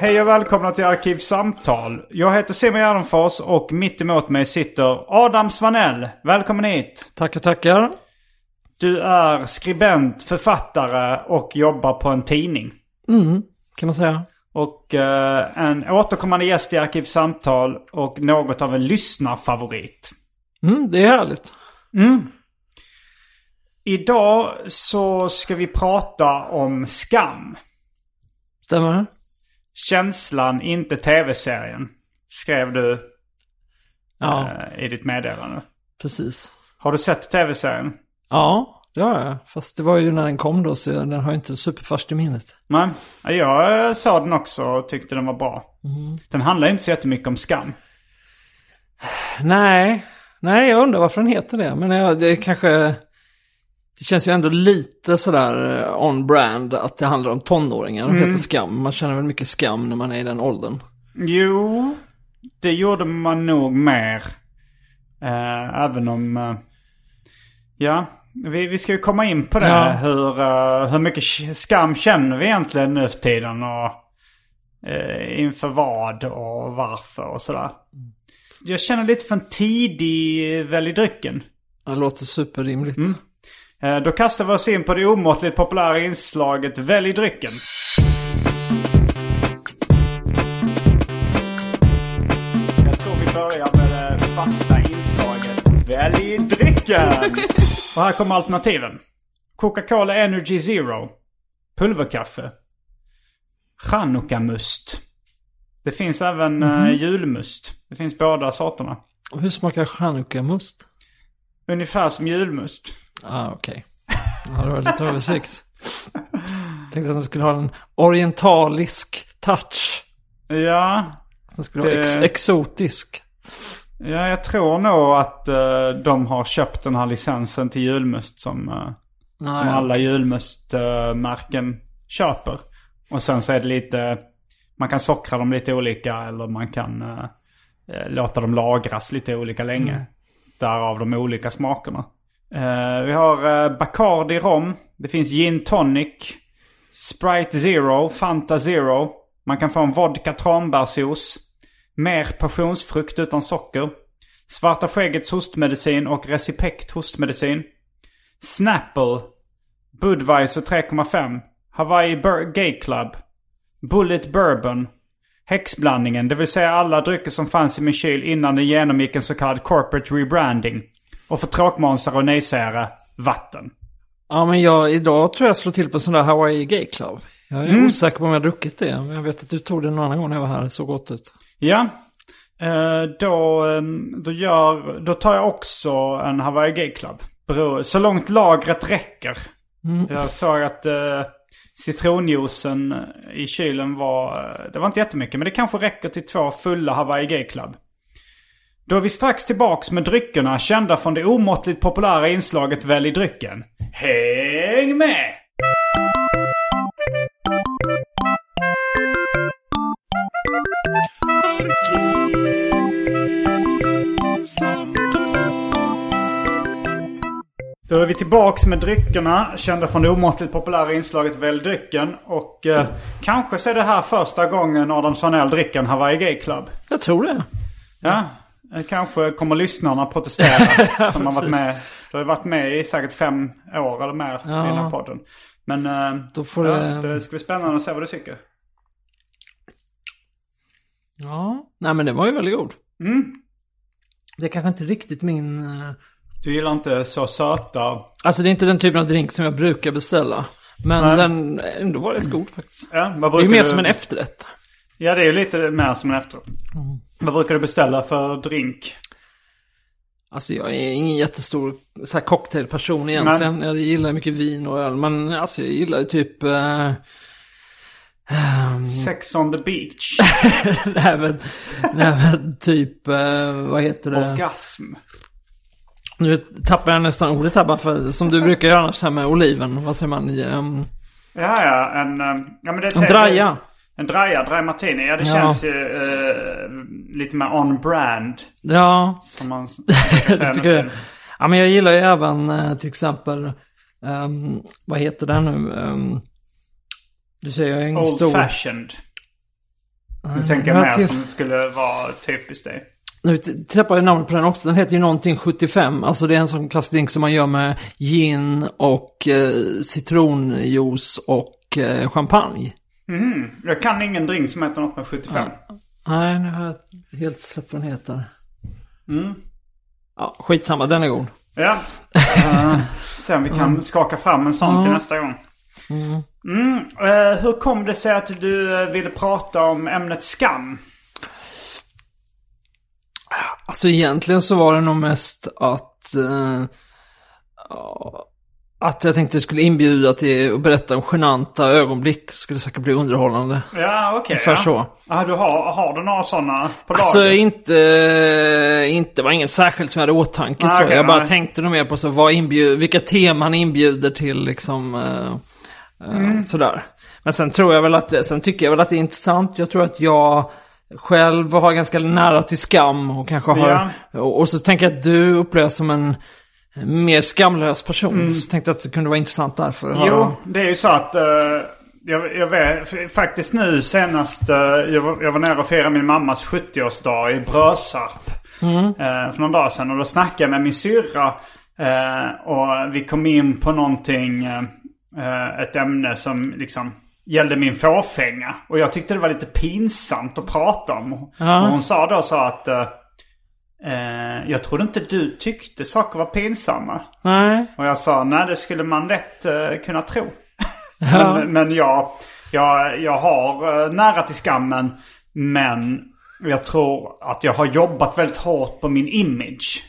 Hej och välkomna till Arkivsamtal. Jag heter Simon Gärdenfors och mitt emot mig sitter Adam Svanell. Välkommen hit. Tackar, tackar. Du är skribent, författare och jobbar på en tidning. Mm, kan man säga. Och eh, en återkommande gäst i Arkivsamtal och något av en lyssnarfavorit. Mm, det är härligt. Idag så ska vi prata om skam. Stämmer? Känslan, inte tv-serien. Skrev du Ja, eh, i ditt meddelande. precis. Har du sett tv-serien? Ja, det har jag. Fast det var ju när den kom då, så den har ju inte superfärskt i minnet. Nej, jag eh, sa den också och tyckte den var bra. Den handlar inte så jättemycket om skam. Nej, nej, jag undrar varför den heter det. Men jag, det kanske... Det känns ju ändå lite sådär eh, on-brand att det handlar om tonåringar och heter skam. Man känner väl mycket skam när man är i den åldern. Jo, det gjorde man nog mer. Eh, även om... Eh, ja, vi, vi ska ju komma in på det. Ja. Hur, eh, hur mycket skam känner vi egentligen nu för tiden? Och eh, inför vad och varför och sådär. Jag känner lite för en tidig välj drycken. Det låter superrimligt. Eh, Då kastar vi oss in på det omåttligt populära inslaget Välj drycken. Jag tror vi börjar med det fasta inslaget Välj drycken! Och här kommer alternativen. Coca-Cola Energy Zero. Pulverkaffe. Chanukka-must. Det finns även eh, julmust. Det finns båda sorterna. Och hur smakar chanukka-must? Ungefär som julmust. Ah, okej. Ja, det var lite översikt. Tänkte att den skulle ha en orientalisk touch. Ja, Den skulle vara Det- ex- exotisk. Ja, jag tror nog att eh, de har köpt den här licensen till julmust som, uh, Ah, som ja. alla julmustmärken köper. Och sen så är det lite, man kan sockra dem lite olika eller man kan eh, låta dem lagras lite olika länge. Mm. Därav de olika smakerna. Uh, vi har uh, Bacardi rom, det finns gin tonic, Sprite Zero, Fanta Zero. Man kan få en vodka tranbärsjuice. Mer passionsfrukt utan socker. Svarta skäggets hostmedicin och Recipekt hostmedicin. Snapple. Budweiser 3,5. Hawaii Bur- Gay Club. Bullet Bourbon. Häxblandningen, det vill säga alla drycker som fanns i min kyl innan den genomgick en så kallad corporate rebranding. Och för tråkmånsar och nejsägare, vatten. Ja, men jag, idag tror jag slår till på sån där Hawaii Gay Club. Jag är Mm. osäker på om jag har druckit det. Men jag vet att du tog det någon annan gång när jag var här. Det såg gott ut. Ja. Eh, då, eh, då, gör, då tar jag också en Hawaii Gay Club. Så långt lagret räcker. Jag såg att eh, citronjuicen i kylen var... eh, Det var inte jättemycket, men det kanske räcker till två fulla Hawaii Gay Club. Då är vi strax tillbaks med dryckerna kända från det omåttligt populära inslaget Välj drycken. Häng med! Då är vi tillbaks med dryckerna, kända från det omåttligt populära inslaget Välj drycken. Och eh, kanske så är det här första gången Adam Svanell dricker en Hawaii Gay Club. Jag tror det. Ja, kanske kommer lyssnarna protestera som har varit med. Du har varit med i säkert fem år eller mer i den här podden. Men eh, Då får ja, det- det ska bli spännande att se vad du tycker. Ja, nej men det var ju väldigt god. Mm. Det är kanske inte riktigt min... eh, Du gillar inte så söta. Alltså det är inte den typen av drink som jag brukar beställa. Men Nej. den ändå var rätt god faktiskt. Ja, Det är ju mer du... som en efterrätt. Ja, det är ju lite mer som en efterrätt. Mm. Vad brukar du beställa för drink? Alltså jag är ingen jättestor så här cocktailperson egentligen. Jag gillar mycket vin och öl. Men alltså jag gillar typ... Eh, ehm, Sex on the beach. med, det här med typ, eh, vad heter det? Orgasm. Nu tappar jag nästan ordet här bara för, som du brukar göra annars här med oliven. Vad säger man? Um, Ja, ja. En, eh, ja, men det en draja. En draja, dry martini. Ja, det Ja. känns ju eh, lite mer on-brand. Ja, Som man jag tycker det. Ja, men jag gillar ju även eh, till exempel, ehm, vad heter det nu? Ehm, du säger jag är ingen Old stor... fashioned. Nu tänker jag ja, mer typ. som skulle vara typiskt dig. Nu t- tappar jag namnet på den också. Den heter ju någonting 75. Alltså det är en sån klassisk drink som man gör med gin och eh, citronjuice och eh, champagne. Mhm. Jag kan ingen drink som heter något med 75. Nej, nu har jag helt släppt vad den heter. Mm. Ja, skitsamma, den är god. Ja. Uh, se om vi kan skaka fram en sån till nästa gång. Mm. eh, hur kom det sig att du eh, ville prata om ämnet skam? Alltså egentligen så var det nog mest att... Ja, att jag tänkte skulle inbjuda till att berätta om genanta ögonblick. Skulle säkert bli underhållande. Ja, okej. Ungefär ja. så. Ja, du har, har du några sådana på Alltså lager? inte, inte var ingen särskilt som jag hade åtanke Ah, så. okej, jag bara nej. tänkte nog mer på så, vad inbjud, vilka teman inbjuder till liksom eh, Mm. sådär. Men sen tror jag väl att, sen tycker jag väl att det är intressant. Jag tror att jag själv har ganska nära till skam och kanske har, och, och så tänker jag att du upplevs som en mer skamlös person. Så tänkte jag att det kunde vara intressant därför. att. Mm. Jo, det är ju så att... eh, jag, jag vet, faktiskt nu senast, eh, jag, var, jag var nere och firade min mammas 70-årsdag i Brösarp. eh, för någon dag sedan. Och då snackade jag med min syrra. och vi kom in på någonting, ett ämne som liksom gällde min fåfänga. Och jag tyckte det var lite pinsamt att prata om. Ja. Och hon sa då så att... eh, jag trodde inte du tyckte saker var pinsamma. Nej. Och jag sa, nej det skulle man lätt eh, kunna tro. Ja. Men, men jag, jag, jag har eh, nära till skammen. Men jag tror att jag har jobbat väldigt hårt på min image.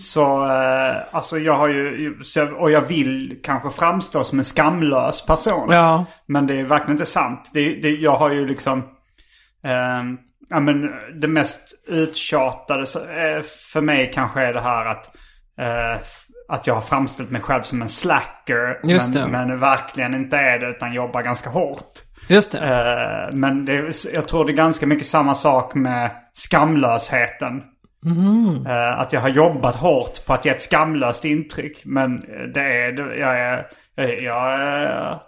Så eh, alltså jag har ju, och jag vill kanske framstå som en skamlös person. Ja. Men det är verkligen inte sant. Det, det, jag har ju liksom... Eh, ja, men det mest uttjatade eh, för mig kanske är det här att... Eh, att jag har framställt mig själv som en slacker. Men, men verkligen inte är det utan jobbar ganska hårt. Just det. Eh, men det, är- jag tror det är ganska mycket samma sak med skamlösheten. Eh, att jag har jobbat hårt på att ge ett skamlöst intryck. Men det är, jag är, jag, eh,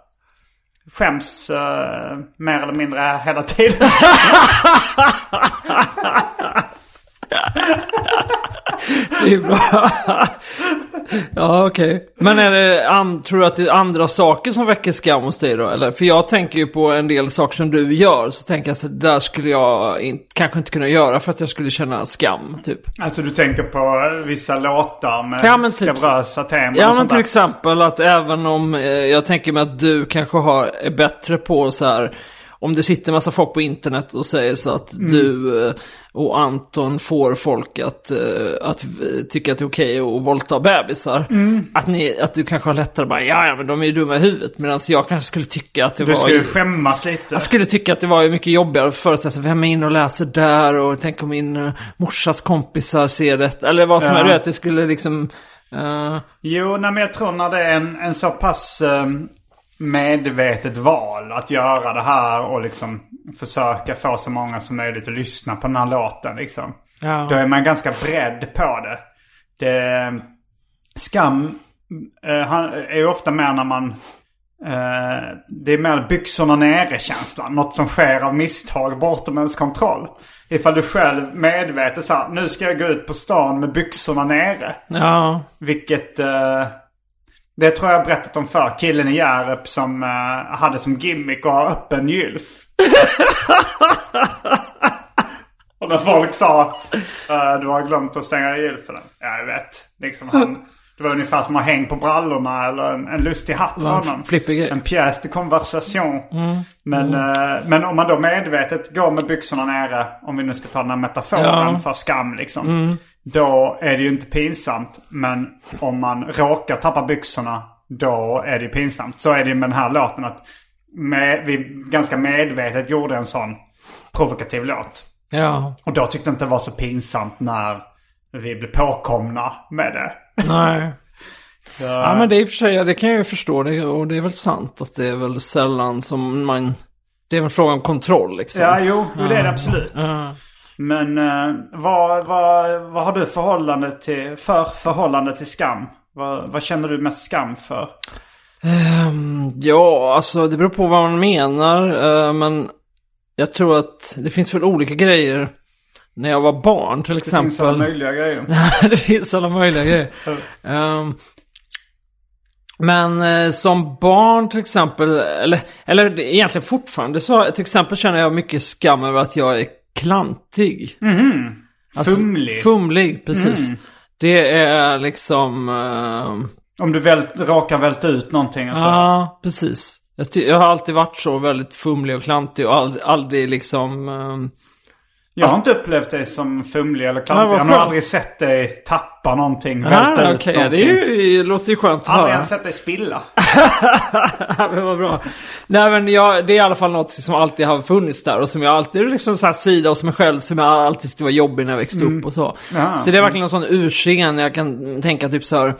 skäms uh, mer eller mindre hela tiden. Det är bra. ja, okej. Men är det, an, tror du att det är andra saker som väcker skam hos dig då? Eller? För jag tänker ju på en del saker som du gör. Så tänker jag så det där skulle jag in, kanske inte kunna göra för att jag skulle känna skam, typ. alltså du tänker på vissa låtar med Ja, men typ- skabrösa teman Ja, och men sånt till där. exempel att även om, eh, jag tänker mig att du kanske har, är bättre på så här, om det sitter massa folk på internet och säger så att Mm. du eh, och Anton får folk att, eh, att eh, tycka att det är okej att våldta bebisar. Mm. Att, ni, att du kanske har lättare bara, ja, ja men de är ju dumma i huvudet. Medan jag kanske skulle tycka att det Du var... skulle skämmas lite. Jag skulle tycka att det var mycket jobbigare att föreställa sig vem är inne och läser där och tänk om min uh, morsas kompisar ser det. Eller vad som Ja. är det, att det skulle liksom... eh, Jo, nej, men jag tror när det är en, en så pass eh, medvetet val att göra det här och liksom försöka få så många som möjligt att lyssna på den här låten liksom. ja. Då är man ganska beredd på det. det skam eh, är ju ofta med när man... Eh, det är mer byxorna nere-känslan. Något som sker av misstag bortom ens kontroll. Ifall du själv medvetet säger nu ska jag gå ut på stan med byxorna nere. ja. Vilket... Det tror jag jag berättat om för Killen i Hjärup som uh, hade som gimmick att ha öppen gylf. Och när folk sa uh, du har glömt att stänga gylfen. Ja, jag vet. Liksom han, det var ungefär som att ha häng på brallorna eller en, en lustig hatt för honom. En pièce de conversation. Men, eh, men om man då medvetet går med byxorna nere, om vi nu ska ta den här metaforen Ja. för skam liksom. Då är det ju inte pinsamt. Men om man råkar tappa byxorna, då är det ju pinsamt. Så är det ju med den här låten att med, vi ganska medvetet gjorde en sån provokativ låt. Ja. Och då tyckte jag inte det var så pinsamt när vi blev påkomna med det. Nej. Ja, men det är i och för sig, ja, det kan jag ju förstå. Det, och det är väl sant att det är väl sällan som man... Det är väl en fråga om kontroll liksom. Ja, jo, jo det är det absolut. Ja. Men eh, vad, vad, vad har du förhållande till, för förhållande till skam? Vad, vad känner du mest skam för? Ehm, ja, alltså det beror på vad man menar. eh, men jag tror att det finns väl olika grejer. När jag var barn till Det finns alla exempel. möjliga grejer. det finns alla möjliga grejer. Ehm, men eh, som barn till exempel, eller, eller egentligen fortfarande så till exempel känner jag mycket skam över att jag är klantig. Alltså, Fumlig. Fumlig, precis. Det är liksom... ehm, Om du vält, råkar välta ut någonting och så. Ja, precis. Jag, jag har alltid varit så väldigt fumlig och klantig och aldrig, aldrig liksom... ehm, Jag har inte upplevt dig som fumlig eller klantig. Jag har aldrig sett dig tappa någonting, välta ah, ut någonting. det, är ju, det låter ju skönt att Aldrig höra. ens sett dig spilla. Men vad bra. Nej men jag, det är i alla fall något som alltid har funnits där och som jag alltid liksom så här sida hos mig själv som jag alltid tyckte var jobbig när jag växte upp och så. Ja. Så det är verkligen en sån urscen jag kan tänka typ så här.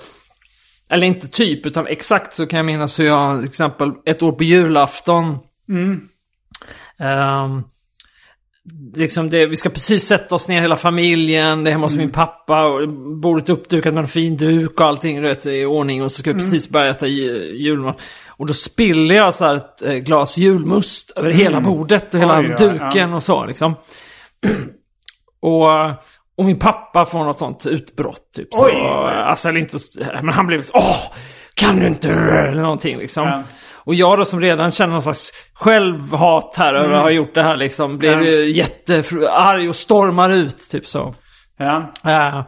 Eller inte typ, utan exakt så kan jag minnas hur jag till exempel ett år på julafton. ehm, liksom det, vi ska precis sätta oss ner hela familjen, det är hemma hos min pappa och bordet uppdukat med en fin duk och allting vet, i ordning och så ska vi precis börja äta ju- julmat. Och då spiller jag så här ett eh, glas julmust över hela bordet och hela Oj, ja, duken och så liksom. och, och min pappa får något sånt utbrott typ. Så, Oj. alltså eller inte, men han blev så åh, kan du inte, eller någonting liksom. Ja. Och jag då som redan känner någon slags självhat här över att ha gjort det här liksom. Blev Ja. jättearg och stormar ut typ så. Ja. Ja.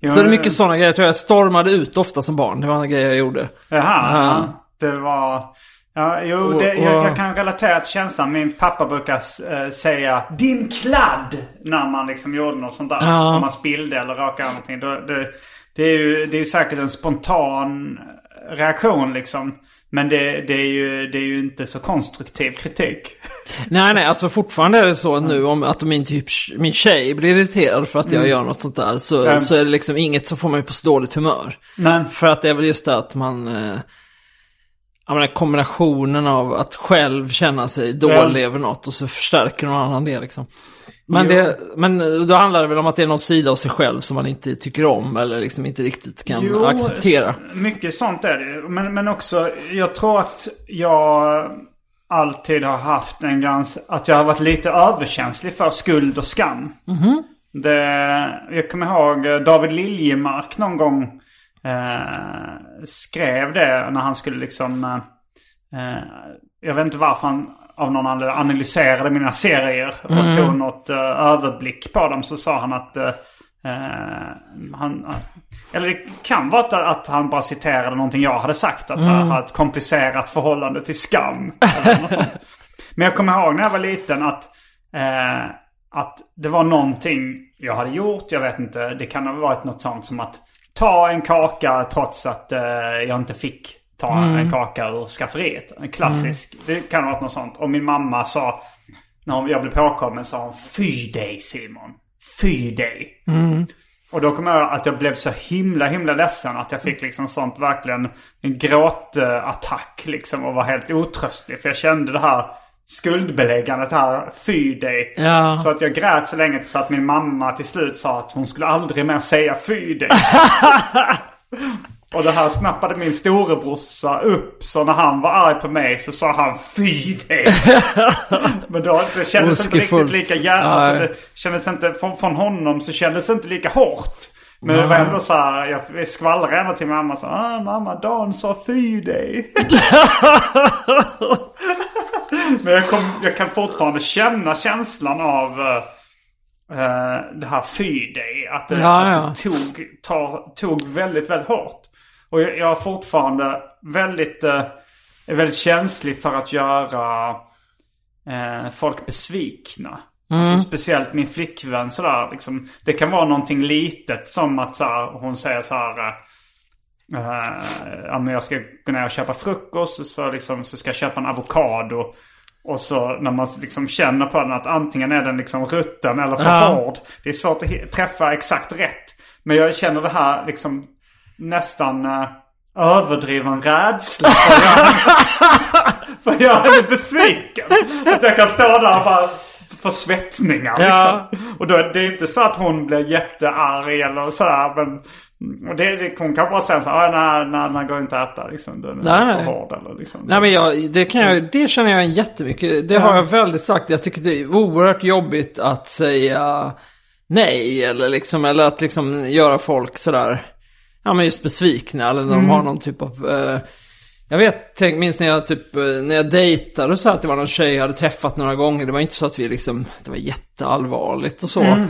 Jo, Så det är mycket sådana grejer. Jag tror jag stormade ut ofta som barn. Det var en grej jag gjorde. Jaha, Ja. ja. Det var... Ja, jo, det, jag, jag kan relatera till känslan. Min pappa brukar eh, säga Din kladd! När man liksom gjorde något sånt där. Ja. Om man spillde eller råkade någonting. Då, det, det, är ju, det är ju säkert en spontan reaktion liksom. Men det, det, är ju, det är ju inte så konstruktiv kritik. Nej, nej, alltså fortfarande är det så nu om att min, typ, min tjej blir irriterad för att jag gör något sånt där. Så, Mm. så är det liksom inget som får mig på så dåligt humör. Men, För att det är väl just det att man... Eh, jag menar kombinationen av att själv känna sig dålig över något och så förstärker någon annan det liksom. Men, Jo. det, men då handlar det väl om att det är någon sida av sig själv som man inte tycker om eller liksom inte riktigt kan acceptera. s- mycket sånt är det men, men också, jag tror att jag alltid har haft en ganska, att jag har varit lite överkänslig för skuld och skam. Det, jag kommer ihåg eh, David Liljemark någon gång eh, skrev det när han skulle liksom, eh, eh, jag vet inte varför han av någon anledning analyserade mina serier och tog något eh, överblick på dem. Så sa han att eh, han, eller det kan vara att, att han bara citerade någonting jag hade sagt. Att han hade ett komplicerat förhållande till skam. Men jag kommer ihåg när jag var liten att, eh, att det var någonting jag hade gjort. Jag vet inte, det kan ha varit något sånt som att ta en kaka trots att eh, jag inte fick ta en kaka ur skafferiet. En klassisk. Det kan ha varit något sånt. Och min mamma sa, när jag blev påkommen sa hon Fy dig Simon. Fy dig. Och då kommer jag att jag blev så himla himla ledsen att jag fick liksom sånt verkligen en gråtattack liksom och var helt otröstlig. För jag kände det här skuldbeläggandet här, fy dig. Ja. Så att jag grät så länge så att min mamma till slut sa att hon skulle aldrig mer säga fy dig. Och det här snappade min storebrorsa upp. Så när han var arg på mig så sa han fy dig. Men då det kändes inte riktigt lika gärna. Alltså, Nej. det kändes inte, från, från honom så kändes det inte lika hårt. Men det var ändå så här, jag skvallrade ändå till mamma så ah, mamma Dan sa fy dig. Men jag, kom, jag kan fortfarande känna känslan av eh, det här fy dig. Att det, Ja, att ja. det tog, tar, tog väldigt, väldigt hårt. Och jag, jag är fortfarande väldigt, eh, väldigt känslig för att göra eh, folk besvikna. Alltså, speciellt min flickvän sådär. Liksom, det kan vara någonting litet som att så här, hon säger så här. men jag ska gå ner och köpa frukost så, liksom, så ska jag köpa en avokado. Och så när man liksom känner på den att antingen är den liksom rutten eller för Ja. hård. Det är svårt att träffa exakt rätt. Men jag känner det här liksom nästan uh, överdriven rädsla för göra, för göra henne besviken. Att jag kan stå där och bara få svettningar Ja. liksom. Och då är det inte så att hon blir jättearg eller så här, men och det, det, hon kan bara säga så här, "Ah, nej, nej, nej, går inte att äta liksom. Den är Nej, för nej. hård eller liksom. Nej men jag, det, kan jag, det känner jag jättemycket. Det har jag väldigt sagt. Jag tycker det är oerhört jobbigt att säga nej. Eller liksom, eller att liksom göra folk sådär, ja men just besvikna. Eller när de har någon typ av, eh, jag vet, tänk, minns när jag typ, eh, när jag dejtade så att det var någon tjej jag hade träffat några gånger. Det var inte så att vi liksom, det var jätteallvarligt och så.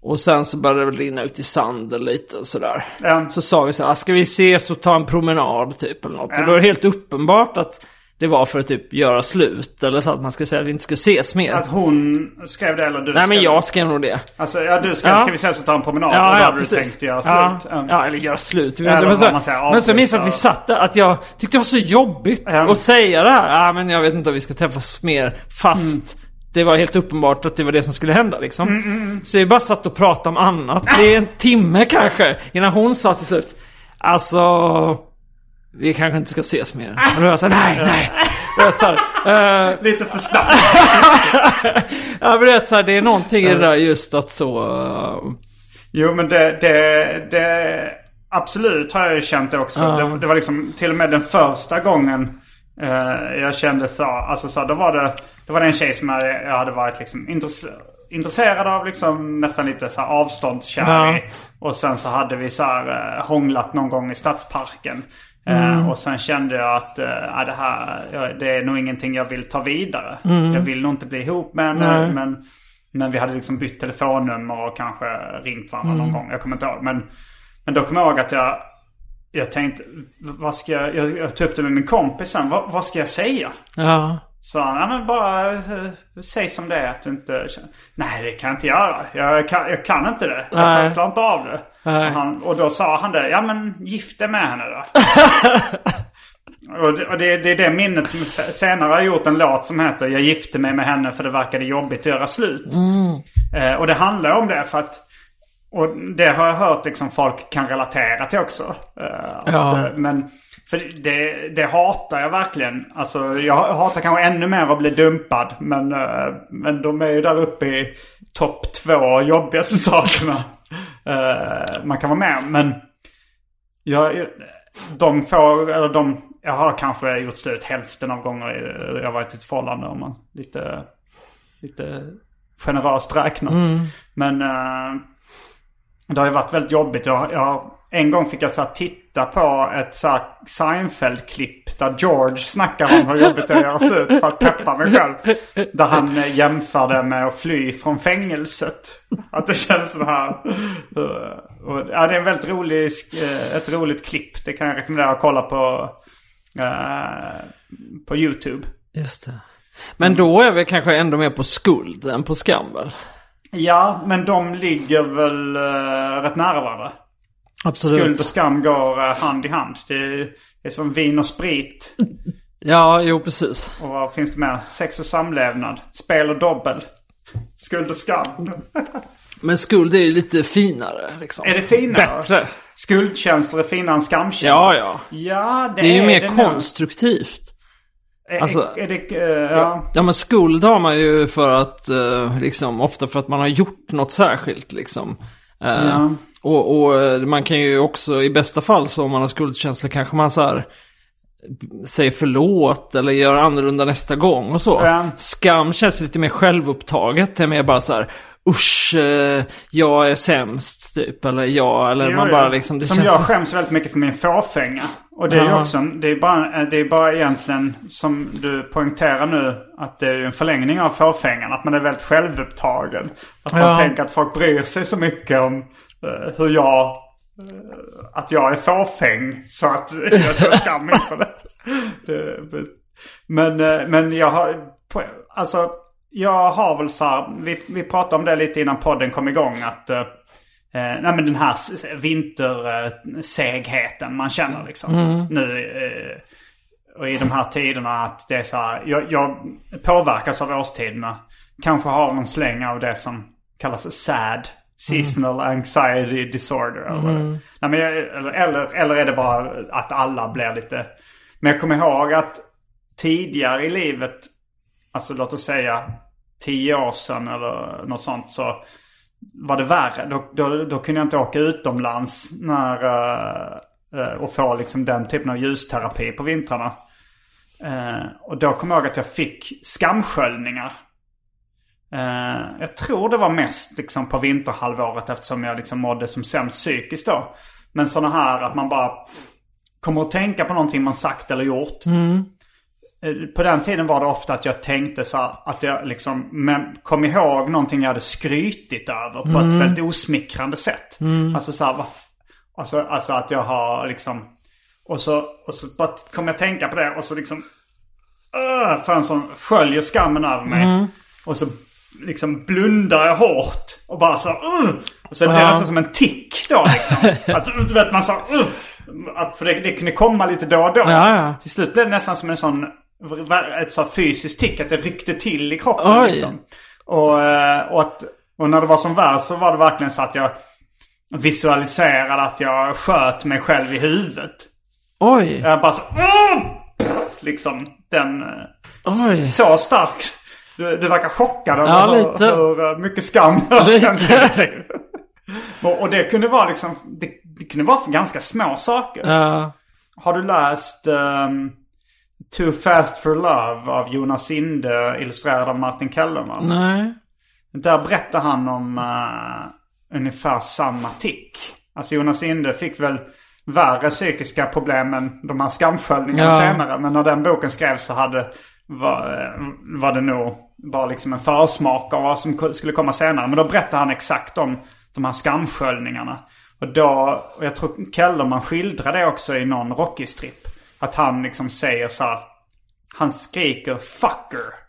Och sen så började det väl rinna ut i sanden lite och sådär. Ja. Så sa vi så här, ska vi ses och ta en promenad typ eller något. Och då är det helt uppenbart att det var för att typ göra slut. Eller så att man ska säga att vi inte ska ses mer. Att hon skrev det eller du Nej skrev men det? jag skrev nog det. Alltså, ja du skrev, Ja. ska vi ses och ta en promenad? och då Ja, ja hade du precis. tänkt göra ja, slut. Ja. ja, eller göra slut. Eller men, så, säger, men så minns jag att vi satt där, att jag tyckte det var så jobbigt Ja. att säga det här. Ja men jag vet inte om vi ska träffas mer. Fast det var helt uppenbart att det var det som skulle hända liksom. Mm, Så vi bara satt och pratade om annat. Det är en timme kanske. Innan hon sa till slut. Alltså. Vi kanske inte ska ses mer. Och då var jag såhär, nej, nej. Vet, så här, eh, Lite för snabbt. ja, men vet, så här, det är någonting i det där just att så... eh, Jo men det, det, det absolut har jag ju känt det också. Det, det var liksom till och med den första gången eh, jag kände så. Alltså så då var det, då var det en tjej som jag, jag hade varit liksom intresse, intresserad av liksom nästan lite så här avståndskär i. Och sen så hade vi så här eh, hånglat någon gång i stadsparken. Eh, och sen kände jag att ja, det här det är nog ingenting jag vill ta vidare. Jag vill nog inte bli ihop med henne. Men, men vi hade liksom bytt telefonnummer och kanske ringt varandra någon gång. Jag kommer inte ihåg. Men, men då kommer jag ihåg att jag, jag tänkte, vad ska jag, jag, jag tog upp det med min kompis sen. Vad, vad ska jag säga? Ja. Så han, ja men bara eh, säg som det är att du inte känner. Nej det kan jag inte göra. Jag kan, jag kan inte det. Jag Nej. klarar inte av det. Och, han, och då sa han det, ja men gift dig med henne då. och det, och det, det är det minnet som se- senare har gjort en låt som heter Jag gifte mig med henne för det verkade jobbigt att göra slut. Eh, och det handlar om det för att och det har jag hört liksom folk kan relatera till också. Eh, att, Ja. eh, men för det, det hatar jag verkligen. Alltså jag hatar kanske ännu mer att bli dumpad. Men, eh, men de är ju där uppe i topp två jobbigaste sakerna eh, man kan vara med. Men jag, de får, eller de, jag har kanske gjort slut hälften av gånger jag varit i ett förhållande om man lite, lite generöst räknat. Men eh, det har ju varit väldigt jobbigt. Jag, jag, en gång fick jag så titta på ett så Seinfeld-klipp där George snackar om hur jobbigt det är att göra slut för att peppa mig själv. Där han eh, jämförde med att fly från fängelset. Att det känns så här. eh, och, ja, det är en väldigt rolig, eh, ett roligt klipp. Det kan jag rekommendera att kolla på, eh, på YouTube. Just det. Men då är vi kanske ändå mer på skuld än på skam väl? Ja, men de ligger väl uh, rätt nära varandra. Absolut. Skuld och skam går uh, hand i hand. Det är, det är som vin och sprit. Ja, jo precis. Och vad finns det mer? Sex och samlevnad. Spel och dobbel. Skuld och skam. Men skuld är ju lite finare liksom. Är det finare? Bättre. Skuldkänslor är finare än skamkänslor. Ja, ja. Ja, det, Det är ju mer det nog. konstruktivt. Är, alltså- är det, eh, ja. Ja men skuld har man ju för att, eh, liksom, ofta för att man har gjort något särskilt liksom. Eh, Ja. Och, och eh, man kan ju också, i bästa fall så om man har skuldkänslor kanske man så här säger förlåt eller gör annorlunda nästa gång och så. Ja. Skam känns lite mer självupptaget. Det är mer bara så här, usch, eh, jag är sämst typ. Eller jag, eller Jo, man bara liksom, det Som känns... jag skäms väldigt mycket för min fåfänga. Och det är ju Ja. också, det är, bara, det är bara egentligen som du poängterar nu. Att det är en förlängning av fåfängan. Att man är väldigt självupptagen. Att man Ja. tänker att folk bryr sig så mycket om eh, hur jag... eh, att jag är fåfäng. Så att jag känner skam inför det. det. Men, eh, men jag har... på- Alltså, jag har väl så här, vi, vi pratade om det lite innan podden kom igång. Att eh, nej men den här vintersegheten man känner liksom. Nu eh, och i de här tiderna att det är så här. Jag, jag påverkas av årstiderna. Kanske har en släng av det som kallas SAD. Seasonal Anxiety Disorder. Eller, nej, men jag, eller, eller är det bara att alla blir lite... Men jag kommer ihåg att tidigare i livet, alltså låt oss säga tio år sedan eller något sånt så var det värre. Då, då, då kunde jag inte åka utomlands när, uh, och få liksom den typen av ljusterapi på vintrarna. Uh, och då kom jag ihåg att jag fick skamsköljningar. Uh, jag tror det var mest liksom på vinterhalvåret eftersom jag liksom mådde som sämst psykiskt då. Men sådana här att man bara kommer att tänka på någonting man sagt eller gjort. Mm. På den tiden var det ofta att jag tänkte så här, att jag liksom kom ihåg någonting jag hade skrytit över på ett väldigt osmickrande sätt. Alltså så här, alltså, alltså att jag har liksom, och så, och så bara kom jag tänka på det och så liksom, uh, för en sån sköljer skammen över mig. Och så liksom blundar jag hårt och bara så uh, Och så är det Ja. nästan som en tick då liksom. att, du vet man så uh, att, För det, det kunde komma lite då och då. Ja, ja. Till slut blev det nästan som en sån, ett så fysiskt tick att det ryckte till i kroppen Oj. liksom. Och, eh, och, att, och när det var som värst så var det verkligen så att jag visualiserade att jag sköt mig själv i huvudet. Oj, Jag bara så, uh, liksom den, eh, oj. så starkt. Du, du verkar chockad över Ja, hur, lite. hur eh, mycket skam jag kände och, och det kunde vara liksom, det, det kunde vara för ganska små saker. Ja. Har du läst ehm, Too Fast For Love av Jonas Inde illustrerad av Martin Kellerman? Nej. Där berättar han om eh, ungefär samma tick. Alltså Jonas Inde fick väl värre psykiska problem än de här skamsköljningarna Ja. senare. Men när den boken skrevs så hade, var, eh, var det nog bara liksom en försmak av vad som skulle komma senare. Men då berättar han exakt om de här skamsköljningarna. Och då, och jag tror Kellerman skildrar det också i någon Rocky-strip. Att han liksom säger så här, han skriker 'fucker'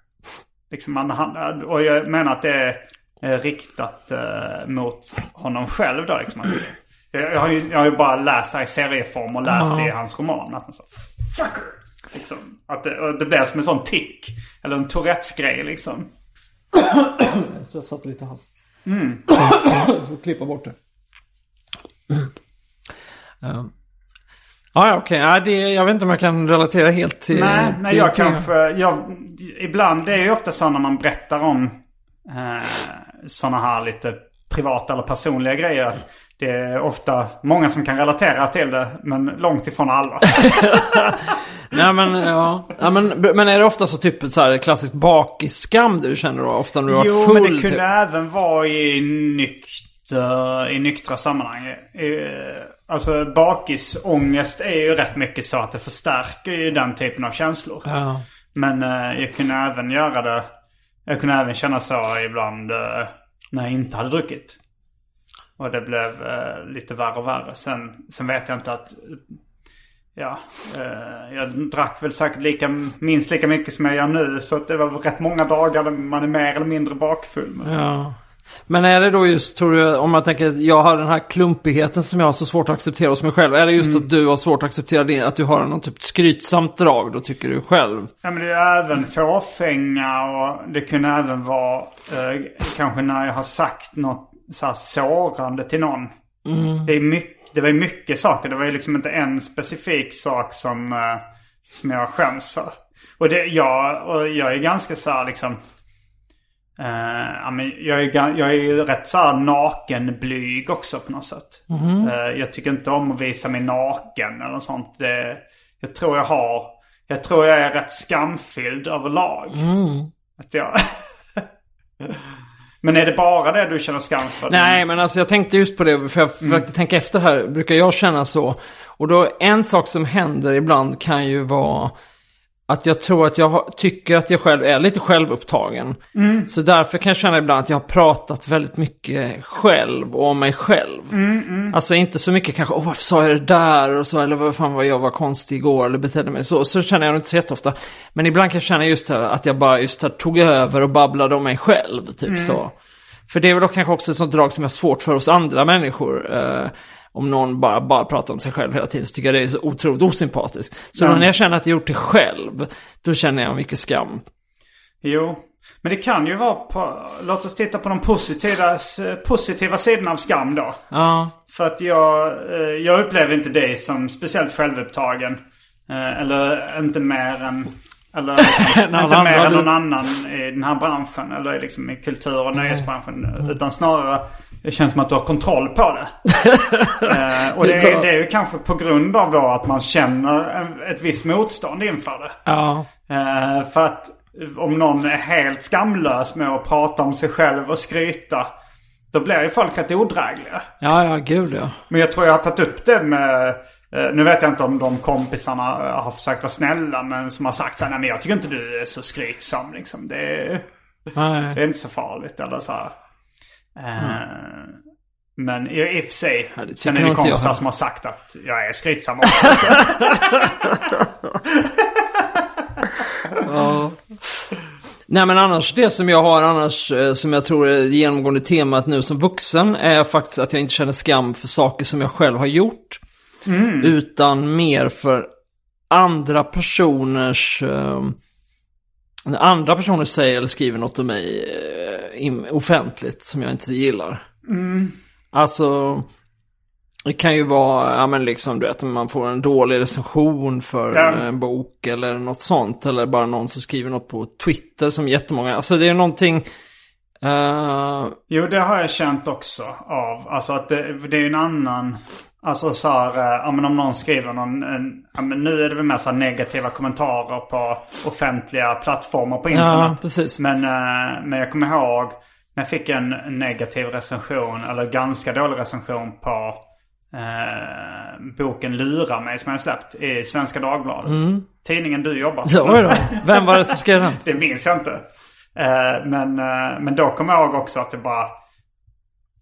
Liksom han, han, och jag menar att det är eh, riktat eh, mot honom själv då. Liksom. Jag, jag, har ju, jag har ju bara läst det här i serieform och läst det i hans roman. Att han sa fucker! Liksom. Att det, det blir som en sån tick. Eller en Tourettes-grej liksom. Så jag satte lite hals. Mm. Jag får klippa bort det. Um. Ja, ja, okej. Ja, det, jag vet inte om jag kan relatera helt till... Nej, nej till, jag till- kanske... Jag, ibland, det är ju ofta så när man berättar om eh, sådana här lite privata eller personliga grejer. Att det är ofta många som kan relatera till det, men långt ifrån alla. Nej, men ja. ja men, men är det ofta så typ så här klassisk bakisskam du känner då? Ofta när du har varit Jo, full? men det kunde typ. även vara i, nykter, i nyktra sammanhang. Eh, Alltså bakisångest är ju rätt mycket så att det förstärker ju den typen av känslor. Ja. Men eh, jag kunde även göra det. Jag kunde även känna så ibland eh, när jag inte hade druckit. Och det blev eh, lite värre och värre. Sen, sen vet jag inte att... ja, eh, jag drack väl säkert lika, minst lika mycket som jag gör nu. Så det var rätt många dagar där man är mer eller mindre bakfull. Men, Ja. Men är det då just, tror du, om man tänker, jag har den här klumpigheten som jag har så svårt att acceptera hos mig själv. Är det just att du har svårt att acceptera det, att du har någon typ skrytsamt drag då tycker du själv? Ja, men det är även fåfänga och det kunde även vara eh, kanske när jag har sagt något så här sårande till någon. Det, är mycket, det var ju mycket saker. Det var ju liksom inte en specifik sak som, eh, som jag skäms för. Och, det, jag, och jag är ganska så här liksom... Eh, ja, men jag, är, jag är ju rätt så här nakenblyg också på något sätt. Eh, jag tycker inte om att visa mig naken eller sånt. Jag tror jag har... Jag tror jag är rätt skamfylld överlag. Att jag... men är det bara det du känner skam för? Nej, men alltså jag tänkte just på det, för jag försökte tänka efter här, brukar jag känna så? Och då, en sak som händer ibland kan ju vara att jag tror att jag har, tycker att jag själv är lite självupptagen. Så därför kan jag känna ibland att jag har pratat väldigt mycket själv och om mig själv. Alltså inte så mycket kanske, åh varför sa jag det där och så, eller vad fan var jag var konstig igår eller betedde mig så. Så känner jag inte så jätteofta. Men ibland kan jag känna just här, att jag bara just här, tog över och babblade om mig själv, typ så. För det är väl kanske också ett sånt drag som är svårt för oss andra människor. Om någon bara, bara pratar om sig själv hela tiden så tycker jag det är så otroligt osympatiskt. Så då när jag känner att jag gjort det själv, då känner jag mycket skam. Jo. Men det kan ju vara på... Låt oss titta på de positiva, positiva sidorna av skam då. Ja, För att jag, eh, jag upplever inte dig som speciellt självupptagen. Eh, Eller inte mer än... Eller liksom, inte mer än du- någon annan i den här branschen. Eller liksom i kultur och nöjesbranschen. Utan snarare, det känns som att du har kontroll på det. Eh, och det är, det är ju kanske på grund av då att man känner ett visst motstånd inför det. ja, Eh, för att om någon är helt skamlös med att prata om sig själv och skryta. Då blir ju folk rätt odrägliga. ja, ja, gud ja. Men jag tror jag har tagit upp det med... eh, Nu vet jag inte om de kompisarna har försökt vara snälla men som har sagt så här, nej men jag tycker inte du är så skrytsam liksom. Det är, det är inte så farligt eller så här. Eh, Men i, och för sig Ja, det ni inte jag kompisar som har sagt att jag är skrytsam också. Ja. Nej men annars, det som jag har annars, eh, som jag tror är det genomgående temat nu som vuxen, är faktiskt att jag inte känner skam för saker som jag själv har gjort. Utan mer för andra personers, eh, när andra personer säger eller skriver något om mig eh, offentligt som jag inte gillar. Alltså, det kan ju vara, ja men liksom du vet, man får en dålig recension för Ja. en bok eller något sånt. Eller bara någon som skriver något på Twitter som jättemånga, alltså det är någonting, eh, Jo, det har jag känt också av. Alltså att det, det är en annan... Alltså så här, eh, ja men om någon skriver någon, en, ja men nu är det väl mer så negativa kommentarer på offentliga plattformar på internet. ja precis. Men, eh, men jag kommer ihåg när jag fick en negativ recension, eller ganska dålig recension på eh, boken Lura mig som jag släppt i Svenska Dagbladet. Tidningen du jobbar på. Oj då. Vem var det som skrev den? Det minns jag inte. Eh, men, eh, men då kommer jag ihåg också att det bara...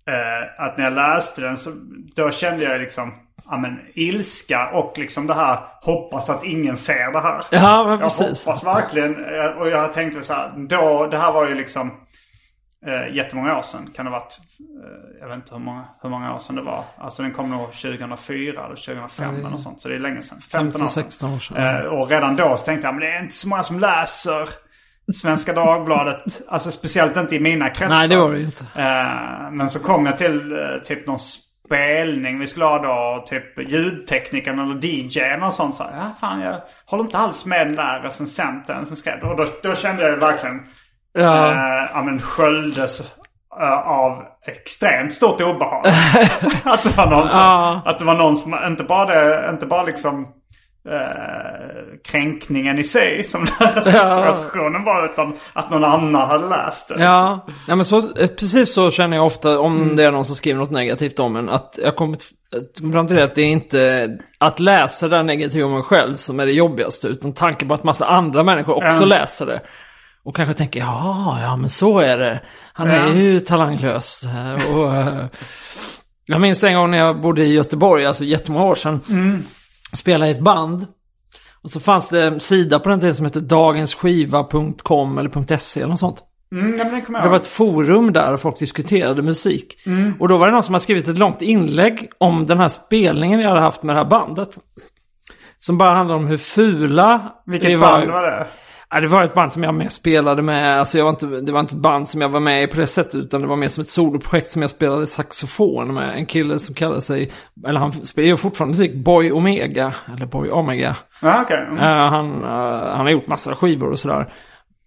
Eh, att när jag läste den så då kände jag liksom ja, men, ilska och liksom det här hoppas att ingen ser det här. Ja, men Jag precis. hoppas verkligen. eh, Och jag tänkte så här, då, det här var ju liksom eh, jättemånga år sedan. Kan det ha varit, eh, jag vet inte hur många, hur många år sedan det var. Alltså den kom nog 2004 eller 2005 eller sånt. Så det är länge sedan. 15 år sedan. 15-16 år sedan. Eh, och redan då så tänkte jag, men det är inte så många som läser Svenska Dagbladet. Alltså speciellt inte i mina kretsar. Nej, det var det ju inte. Eh, men så kom jag till eh, typ någon spelning vi skulle ha då. Typ ljudteknikern eller DJn och sånt. Så här, ja, fan jag håller inte alls med den där recensenten som skrev. Och då, då kände jag verkligen Ja. eh, ja, men sköljdes eh, av extremt stort obehag. att, det var någon som, Ja. att det var någon som, inte bara det, inte bara liksom eh, kränkningen i sig som recensionen var utan att någon annan hade läst det. Ja, nej, men så, eh, precis så känner jag ofta om det är någon som skriver något negativt om en. Att jag kommer t- kommer fram till det att det är inte att läsa det negativa om mig själv som är det jobbigaste. Utan tanken på att massa andra människor också Ja. läser det. Och kanske tänker, ja, ja men så är det. Han är Ja. ju talanglös. Och, eh, jag minns en gång när jag bodde i Göteborg, alltså jättemånga år sedan. Spela i ett band. Och så fanns det en sida på den tiden som hette dagensskiva.com eller .se eller något sånt. Mm, det var ett forum där folk diskuterade musik. Och då var det någon som har skrivit ett långt inlägg om den här spelningen jag hade haft med det här bandet. Som bara handlade om hur fula Vilket vi band var det? Ja, det var ett band som jag med spelade med. Alltså jag var inte, det var inte ett band som jag var med i på det sättet. Utan det var mer som ett soloprojekt som jag spelade saxofon med. En kille som kallade sig, eller han spelar fortfarande musik, Boy Omega. Eller Boy Omega. Ja, okej. Mm. Eh, han, eh, han har gjort massor av skivor och sådär.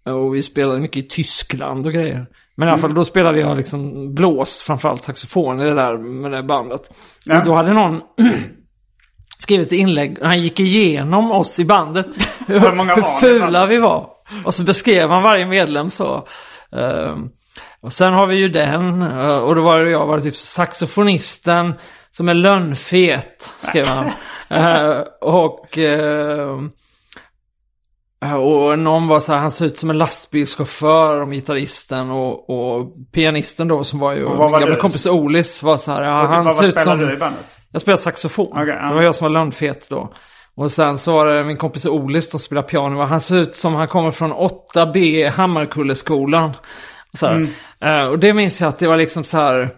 Och vi spelade mycket i Tyskland och grejer. Men i alla fall då spelade jag liksom blås, framförallt saxofon i det där med det bandet. Ja. Och då hade någon skrivit inlägg, han gick igenom oss i bandet. hur Hur många hur fula vi var. Och så beskrev han varje medlem så. Ehm, och sen har vi ju den, eh, och då var det jag, var det typ saxofonisten som är lönnfet, skrev han. Eh, och... Eh, Och någon var så här, han ser ut som en lastbilschaufför om gitarristen och, och pianisten då som var ju Och vad min var gamla kompis Olis var så här, ja, Och han vad ser ut som... du i bandet? Jag spelar saxofon. Okej, ja. Det var jag som var lönnfet då. Och sen så var det min kompis Olis som spelar piano. Han ser ut som han kommer från 8B Hammarkulleskolan. Så. Mm. Eh, och det minns jag att det var liksom så här.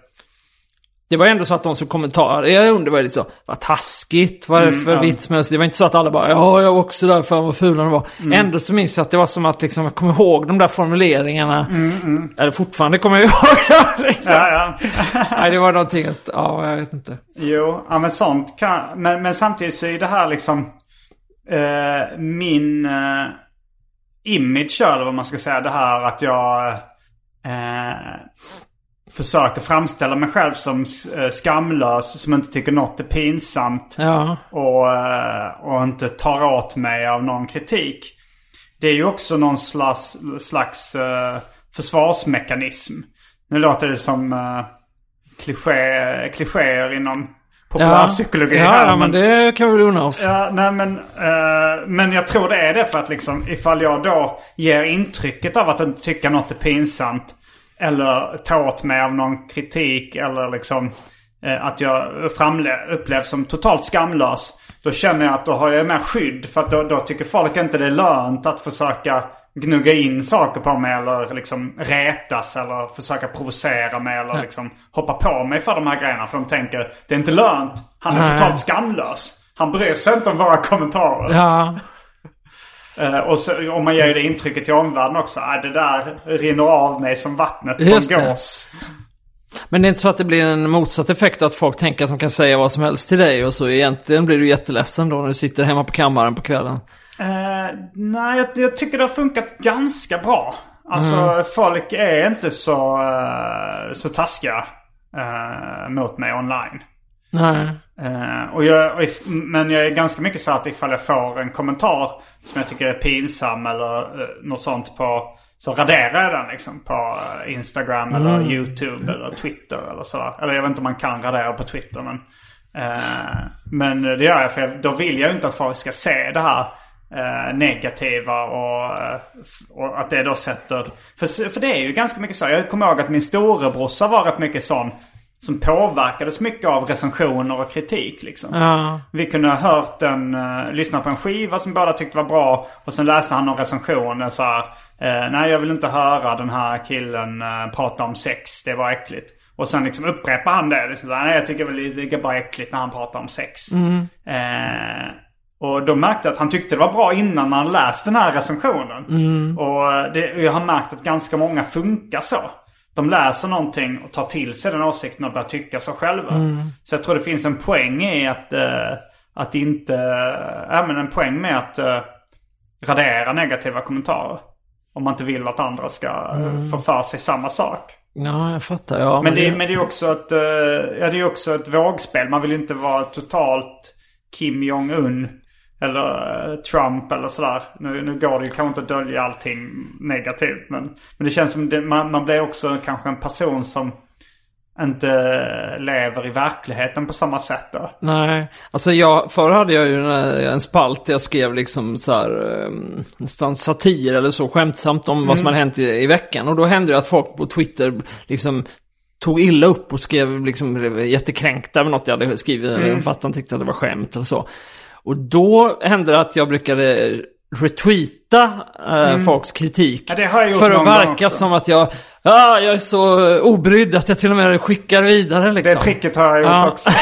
Det var ändå så att de som kommentarerade under var lite så, vad taskigt, vad är det för Mm, vits med Det var inte så att alla bara, ja jag var också där, fan vad fula de var. Mm. Ändå så minns jag att det var som att liksom, jag kommer ihåg de där formuleringarna. Mm, Eller fortfarande kommer jag ihåg dem. Liksom. Ja, ja. Nej, det var någonting att, ja jag vet inte. Jo, ja men sånt kan... Men, men samtidigt så är det här liksom... Eh, min eh, image eller vad man ska säga. Det här att jag eh, försöker framställa mig själv som eh, skamlös. Som inte tycker något är pinsamt. Ja, Och, eh, och inte tar åt mig av någon kritik. Det är ju också någon slags, slags eh, försvarsmekanism. Nu låter det som uh, kliché, klichéer inom populärpsykologi ja, här. ja, men det kan vi väl unna oss. Ja, nej men, eh, men jag tror det är det för att liksom ifall jag då ger intrycket av att inte tycka något är pinsamt. Eller tar åt mig av någon kritik eller liksom eh, att jag framle- upplevs som totalt skamlös. Då känner jag att då har jag mer skydd. För att då, då tycker folk inte det är lönt att försöka gnugga in saker på mig eller liksom retas eller försöka provocera mig eller liksom hoppa på mig för de här grejerna. För de tänker det är inte lönt. Han är Nej. totalt skamlös. Han bryr sig inte om våra kommentarer. Ja, och så, om man ger det intrycket till omvärlden också. Äh, det där rinner av mig som vattnet på Just en gås. men det är inte så att det blir en motsatt effekt att folk tänker att de kan säga vad som helst till dig och så egentligen blir du jätteledsen då när du sitter hemma på kammaren på kvällen. Eh, nej, jag, jag tycker det har funkat ganska bra. Alltså Mm. folk är inte så, eh, så taskiga eh, mot mig online. Nej. Eh, och jag, och if, men jag är ganska mycket så att ifall jag får en kommentar som jag tycker är pinsam eller uh, något sånt på så raderar jag den liksom på eh, Instagram eller YouTube eller Twitter eller sådär. Eller jag vet inte om man kan radera på Twitter men. eh, men det gör jag för jag, då vill jag ju inte att folk ska se det här eh, negativa och, och att det då sätter... För, för det är ju ganska mycket så. Jag kommer ihåg att min storebrorsa var rätt mycket sån. Som påverkades mycket av recensioner och kritik liksom. Ja. Vi kunde ha hört en, uh, lyssna på en skiva som båda tyckte var bra. Och sen läste han någon recension och så här. eh, Nej jag vill inte höra den här killen uh, prata om sex. Det var äckligt. Och sen liksom upprepar han det. Liksom, Nej jag tycker väl det är bara äckligt när han pratar om sex. Eh, och då märkte jag att han tyckte det var bra innan man läst den här recensionen. Och det, jag har märkt att ganska många funkar så. De läser någonting och tar till sig den åsikten och börjar tycka så själva. Så jag tror det finns en poäng i att, eh, att inte, ja men en poäng med att eh, radera negativa kommentarer. Om man inte vill att andra ska mm. få för sig samma sak. Ja, jag fattar. Ja, Men det, men det är också ett, eh, ja, det är också ett vågspel. Man vill inte vara totalt Kim Jong-Un. Eller eh, Trump eller sådär. Nu, nu går det ju kanske inte att dölja allting negativt. Men, men det känns som det, man, man blir också kanske en person som inte lever i verkligheten på samma sätt då. Nej, alltså jag, förr hade jag ju en, spalt där jag skrev liksom så här, eh, nästan satir eller så skämtsamt om vad som hade hänt i, i veckan. Och då hände det att folk på Twitter liksom tog illa upp och skrev liksom jättekränkta över något jag hade skrivit. Eller fattade tyckte att det var skämt eller så. Och då hände det att jag brukade retweeta eh, folks kritik. Ja, det har jag gjort för att verka som att jag, ah, jag är så obrydd att jag till och med skickar vidare liksom. Det tricket har jag gjort Ja. också.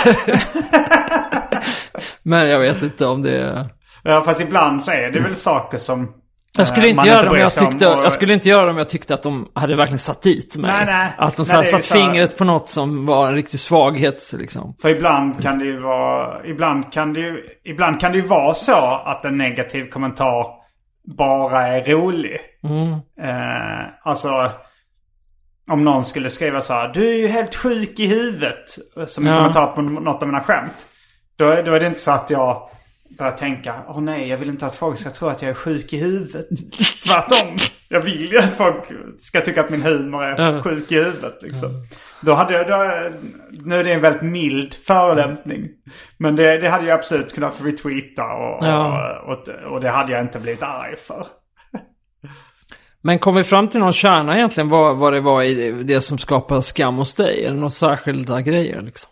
Men jag vet inte om det är... Ja, fast ibland så är det väl saker som Jag skulle, eh, inte göra om jag tyckte, och- jag skulle inte göra det om jag tyckte att de hade verkligen satt dit mig. Nej, nej. Att de Nej, så satt så fingret på något som var en riktig svaghet liksom. För ibland kan det ju vara... Ibland kan det ju, ibland kan det vara så att en negativ kommentar bara är rolig. Eh, alltså... Om någon skulle skriva så här. Du är ju helt sjuk i huvudet. Som en Ja. kommentar på något av mina skämt. Då, då är det inte så att jag börjar tänka. Åh nej, jag vill inte att folk ska tro att jag är sjuk i huvudet. Tvärtom. Jag vill ju att folk ska tycka att min humor är sjuk i huvudet. Liksom. Då hade jag, då, nu är det en väldigt mild förolämpning. Men det, det hade jag absolut kunnat retweeta och, Ja. och, och, och det hade jag inte blivit arg för. Men kom vi fram till någon kärna egentligen vad, vad det var i det som skapade skam hos dig? Är det några särskilda grejer liksom?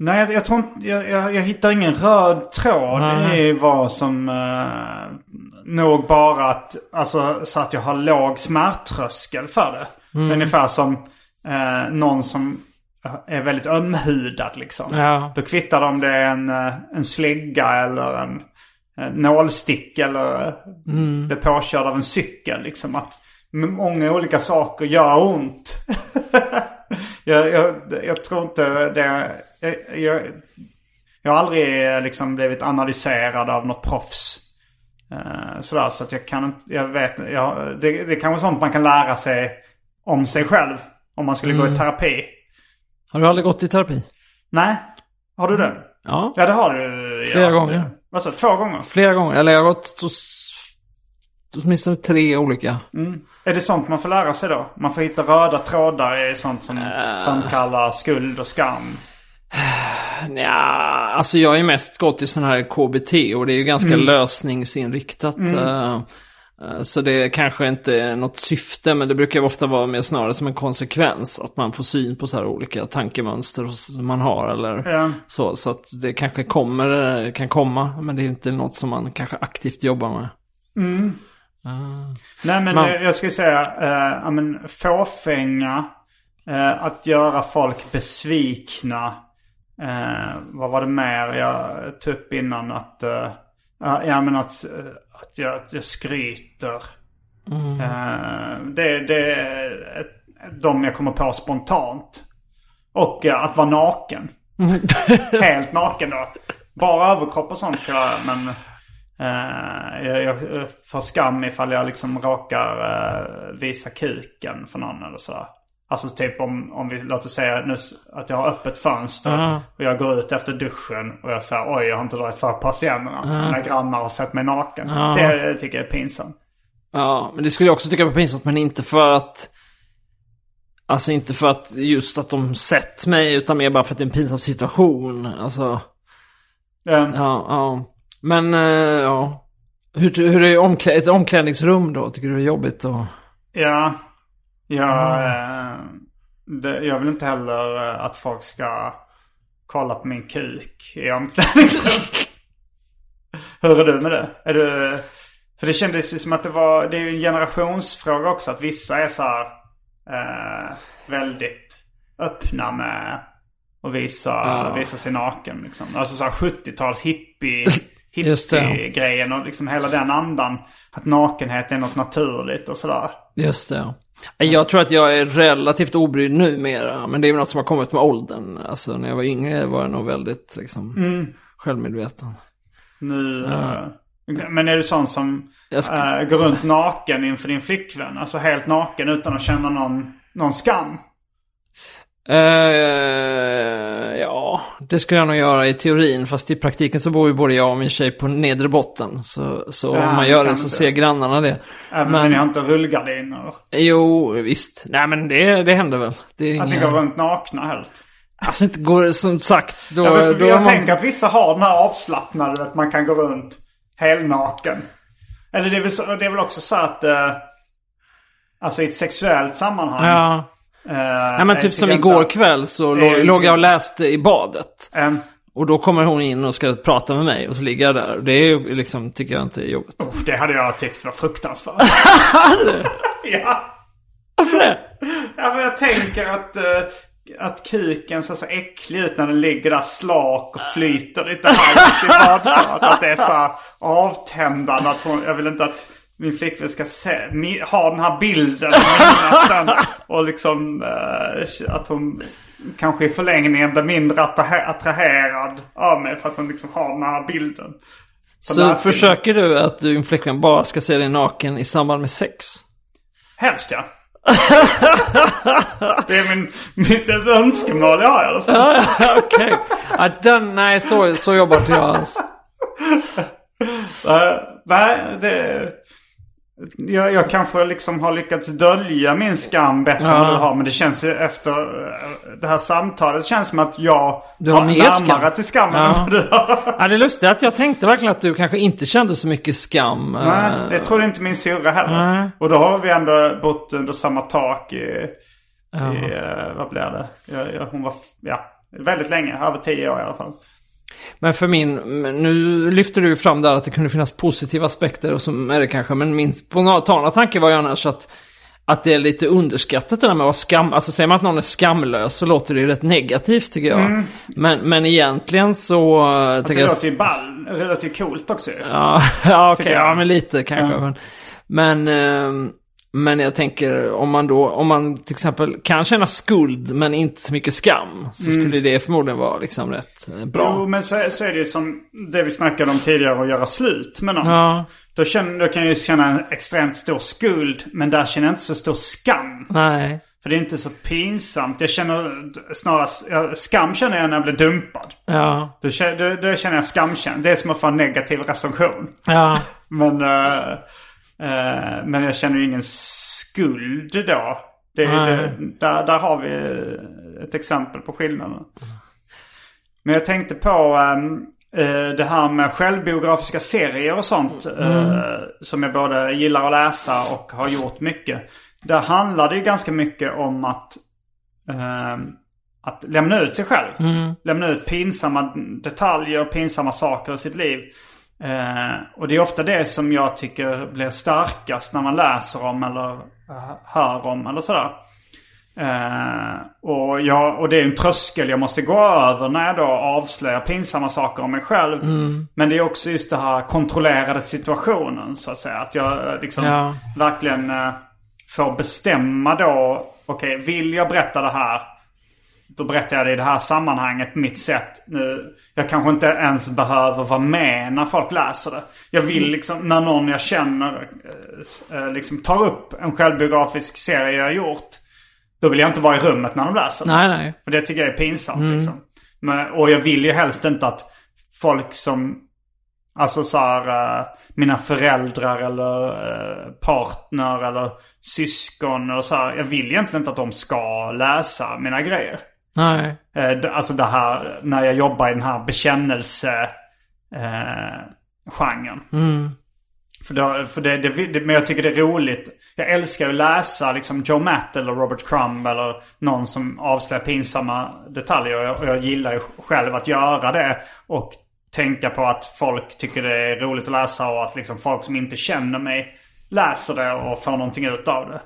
Nej, jag, jag tror inte, jag, jag, jag hittar ingen röd tråd Nej. i vad som... Uh, nog bara att, alltså så att jag har låg smärttröskel för det. Mm. Ungefär som eh, någon som är väldigt ömhudad liksom. Ja. Då kvittar det om det är en, eh, en slägga eller en, en nålstick eller eh, Mm. blir påkörd av en cykel. Liksom att många olika saker gör ont. jag, jag, jag tror inte det... Jag, jag, jag har aldrig eh, liksom blivit analyserad av något proffs. Eh, sådär så att jag kan inte, jag vet, jag, det, det kan vara sånt man kan lära sig om sig själv. Om man skulle gå i terapi. Har du aldrig gått i terapi? Nej, har du det? Ja, Ja det har du. Flera ja. gånger. Vad sa? Två gånger? flera gånger. Eller jag har gått åtminstone tre olika. Mm. Är det sånt man får lära sig då? Man får hitta röda trådar i sånt som framkallar skuld och skam. Ja, alltså jag ju mest gått i sån här KBT och det är ju ganska Mm. lösningsinriktat. eh, eh, Så det kanske inte är något syfte, men det brukar ofta vara mer snarare som en konsekvens. Att man får syn på så här olika tankemönster som man har eller Ja. så. Så att det kanske kommer, kan komma, men det är inte något som man kanske aktivt jobbar med. Nej men Man- jag skulle säga, eh, ja, men fåfänga. Eh, att göra folk besvikna. Eh, vad var det mer jag tog upp innan? Att, ja, men att, att, jag, att jag skryter. Eh, det, det är de jag kommer på spontant. Och att vara naken. Helt naken då. Bara överkropp och sånt tror jag. Men eh, jag, jag får skam ifall jag liksom råkar eh, visa kuken för någon eller sådär. Alltså typ om, om vi låter säga nu att jag har öppet fönster Ja. och jag går ut efter duschen och jag säger oj jag har inte dragit för persiennerna. Mina grannar har sett mig naken. Ja. Det tycker jag är pinsamt. Ja, men det skulle jag också tycka var pinsamt, men inte för att... Alltså inte för att just att de sett mig, utan mer bara för att det är en pinsam situation. Alltså, ja, ja. Men, eh, ja. Hur, hur är omklä ett omklädningsrum då? Tycker du det är jobbigt? Och... Ja, jag, eh, det, jag vill inte heller eh, att folk ska kolla på min kuk i omklädningsrummet. Hur är du med det? Är du, för det kändes ju som att det var, det är ju en generationsfråga också. Att vissa är så här eh, väldigt öppna med att visa, Ja. visa sig naken. Liksom. Alltså så här 70-tals hippie. hippie-grejen och liksom hela den andan. Att nakenhet är något naturligt och sådär. Just det. ja. Jag tror att jag är relativt obrydd numera, men det är väl något som har kommit med åldern. Alltså när jag var yngre var jag nog väldigt liksom självmedveten. Nu, eh, men är du sån som ska- eh, går runt naken inför din flickvän? Alltså helt naken utan att känna någon, någon skam? Eh, ja, det skulle jag nog göra i teorin. Fast i praktiken så bor ju både jag och min tjej på nedre botten. Så, så Ja, om man gör det så inte. ser grannarna det. Även Men- om ni har inte rullgardiner? Jo, visst. Nej men det, det händer väl. Det Att ni inga... går runt nakna helt? Alltså inte går, som sagt, då... Ja, för då jag man... tänker att vissa har den här avslappnade, att man kan gå runt helnaken. Eller det är väl, det är väl också så att... Eh, alltså i ett sexuellt sammanhang. Ja. Eh, Nej men typ som igår inte kväll så är låg, låg jag och läste i badet. eh, Och då kommer hon in och ska prata med mig och så ligger jag där. Det är ju liksom, tycker jag inte är jobbigt. uff, det hade jag tyckt var fruktansvärt. ja. Varför det? Ja, men jag tänker att, eh, att kuken ser så äcklig ut när den ligger där slak och flyter lite halvt i badkaret. Att det är så avtändande. Att hon, jag vill inte att min flickvän ska se, ha den här bilden den. Och liksom eh, att hon kanske i förlängningen blir mindre attrahe- attraherad av mig. För att hon liksom har den här bilden. Så näthinnan. försöker du att din flickvän bara ska se dig naken i samband med sex? Helst ja. det är min, mitt önskemål jag har i alla fall. Okej. Den, nej, så, så jobbar inte jag alls. Eh, nej, det... Jag, jag kanske liksom har lyckats dölja min skam bättre än Ja. vad du har. Men det känns ju efter eh, det här samtalet känns som att jag Du har mer närmare skam. till skammen Ja. än vad du har. Ja, det är lustigt att jag tänkte verkligen att du kanske inte kände så mycket skam. Nej, Eh, det trodde inte min syrra heller. Nej. Och då har vi ändå bott under samma tak i... Ja. i eh, vad blev det? Jag, jag, hon var... Ja, väldigt länge. Över tio år i alla fall. Men för min, nu lyfter du fram där att det kunde finnas positiva aspekter och så är det kanske, men min spontana tanke var ju annars att att det är lite underskattat det där med att vara skam. Alltså säger man att någon är skamlös så låter det ju rätt negativt tycker jag. Men, men egentligen så... Alltså, det jag- låter ju ball. Det låter ju coolt också. Ja, ja okej, jag. ja men lite kanske. Ja. Men, men, ehm, men jag tänker om man då, om man till exempel kan känna skuld men inte så mycket skam. Så skulle det förmodligen vara liksom rätt eh, bra. Jo, men så, är- så är det ju som det vi snackade om tidigare, att göra slut med någon. Ja, Då, känner, då kan jag ju känna en extremt stor skuld, men där känner jag inte så stor skam. nej. För det är inte så pinsamt. Jag känner snarast, ja, skam känner jag när jag blir dumpad. Ja, Då, kä- då, då känner jag skamkänsla. Det är som att få en negativ recension. ja. Men, eh, eh, men jag känner ju ingen skuld då. Det, det, där, där har vi ett exempel på skillnaden. Men jag tänkte på ehm, eh, det här med självbiografiska serier och sånt. eh, som jag både gillar att läsa och har gjort mycket. Där handlar det ju ganska mycket om att, ehm, att lämna ut sig själv. Lämna ut pinsamma detaljer och pinsamma saker i sitt liv. Eh, och det är ofta det som jag tycker blir starkast när man läser om eller eh, hör om eller sådär. Eh, och, jag, och det är en tröskel jag måste gå över när jag då avslöjar pinsamma saker om mig själv. Men det är också just det här kontrollerade situationen så att säga. Att jag liksom Ja. verkligen eh, får bestämma då. Okej, vill jag berätta det här? Då berättar jag det i det här sammanhanget, mitt sätt. Nu, jag kanske inte ens behöver vara med när folk läser det. Jag vill liksom, när någon jag känner eh, eh, liksom tar upp en självbiografisk serie jag har gjort. Då vill jag inte vara i rummet när de läser. Nej, nej. För det tycker jag är pinsamt liksom. Men, och jag vill ju helst inte att folk som, alltså så här, eh, mina föräldrar eller partner eller syskon eller så här. Jag vill egentligen inte att de ska läsa mina grejer. Nej. Eh, alltså det här, när jag jobbar i den här bekännelse eh, genren. För, då, för det, det, men jag tycker det är roligt. Jag älskar att läsa liksom Joe Matt eller Robert Crumb eller någon som avslöjar pinsamma detaljer. Och jag, och jag gillar ju själv att göra det. Och tänka på att folk tycker det är roligt att läsa och att liksom folk som inte känner mig läser det och får någonting ut av det.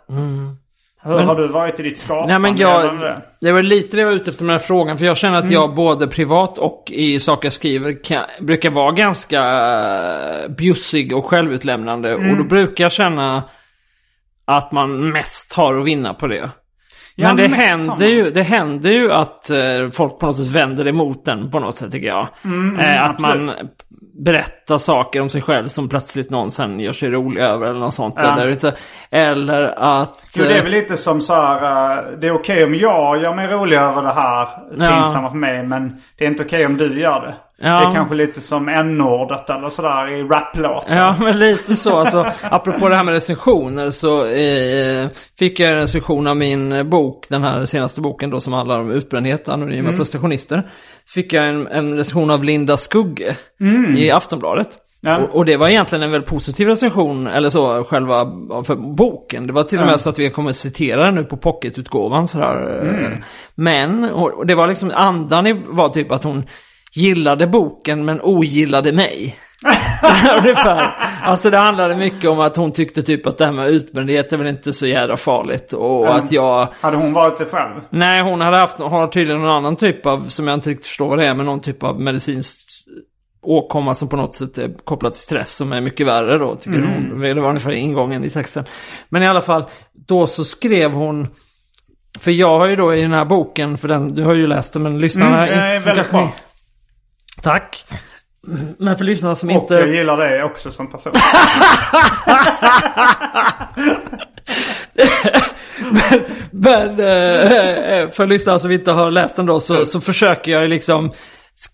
Hur har du varit i ditt skapande? Nej men jag, det? var lite det jag var ute efter med den här frågan. För jag känner att jag både privat och i saker jag skriver kan, brukar vara ganska uh, bjussig och självutlämnande. Och då brukar jag känna att man mest har att vinna på det. Ja, men det händer, ju, det händer ju att eh, folk på något sätt vänder emot den på något sätt tycker jag. eh, att man Mm, berättar saker om sig själv som plötsligt någon sen gör sig rolig över eller något sånt. Ja. Eller, eller att... Jo, det är eh, väl lite som så här. eh, det är okej om jag gör mig rolig över det här. Ja. Pinsamma för mig. Men det är inte okej om du gör det. Ja. Det är kanske lite som n-ordet eller sådär i raplåtar. Ja, men lite så. Alltså, apropå det här med recensioner så eh, fick jag en recension av min eh, bok, den här senaste boken då som handlar om utbrändhet, anonyma prestationister. Så fick jag en, en recension av Linda Skugge i Aftonbladet. Ja. Och, och det var egentligen en väldigt positiv recension, eller så, själva för boken. Det var till och med så att vi kommer citera den nu på pocketutgåvan sådär. eh. Men, och, det var liksom, andan var typ att hon gillade boken men ogillade mig. Ungefär. Alltså det handlade mycket om att hon tyckte typ att det här med utbrändhet är väl inte så jävla farligt. Och att jag... Hade hon varit det själv? Nej, hon hade haft, har tydligen någon annan typ av, som jag inte riktigt förstår vad det är, men någon typ av medicinsk åkomma som på något sätt är kopplad till stress som är mycket värre då, tycker hon. Det var ungefär ingången i texten. Men i alla fall, då så skrev hon, för jag har ju då i den här boken, för den, du har ju läst den, men lyssnarna Mm, inte- väldigt bra. Tack. Men för lyssnarna som Och inte... jag gillar det också som person. Men eh, för lyssnare som inte har läst den då så, så försöker jag liksom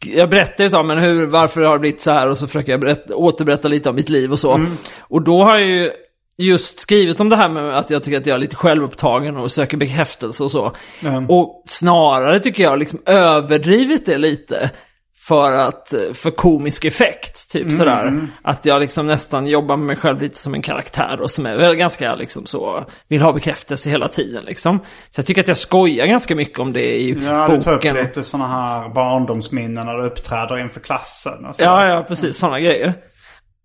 jag berättar ju så, men hur, varför har det blivit så här? Och så försöker jag berätta, återberätta lite om mitt liv och så. Och då har jag ju just skrivit om det här med att jag tycker att jag är lite självupptagen och söker bekräftelse och så. Och snarare tycker jag liksom överdrivit det lite. För att, för komisk effekt, typ sådär. Att jag liksom nästan jobbar med mig själv lite som en karaktär och som är väl ganska liksom så, vill ha bekräftelse hela tiden liksom. Så jag tycker att jag skojar ganska mycket om det i Ja, du tar upp boken. lite sådana här barndomsminnen när du uppträder inför klassen. och så. Ja, ja, precis. Sådana grejer.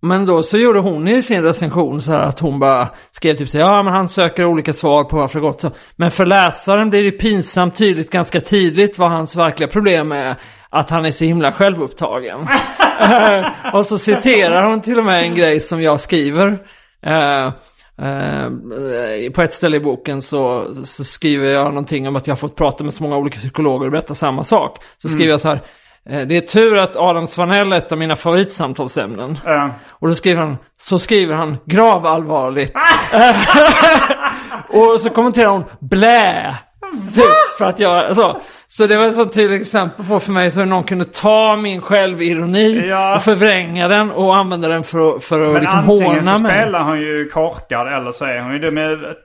Men då så gjorde hon i sin recension så här att hon bara skrev typ så ja men han söker olika svar på varför det gått så. Men för läsaren blir det pinsamt tydligt ganska tidigt vad hans verkliga problem är. Att han är så himla självupptagen. Eh, och så citerar hon till och med en grej som jag skriver. Eh, eh, på ett ställe i boken så, så skriver jag någonting om att jag har fått prata med så många olika psykologer och berätta samma sak. Så skriver jag så här. Det är tur att Adam Svanell är ett av mina favoritsamtalsämnen. Ja. Och då skriver han, så skriver han gravallvarligt. och så kommenterar hon blä. Typ, för att jag, så. Så det var ett sånt tydligt exempel på för mig så hur någon kunde ta min självironi Ja. och förvränga den och använda den för, att- för att Men liksom antingen håna så mig. spelar hon ju korkad eller så är hon ju dum i huvudet.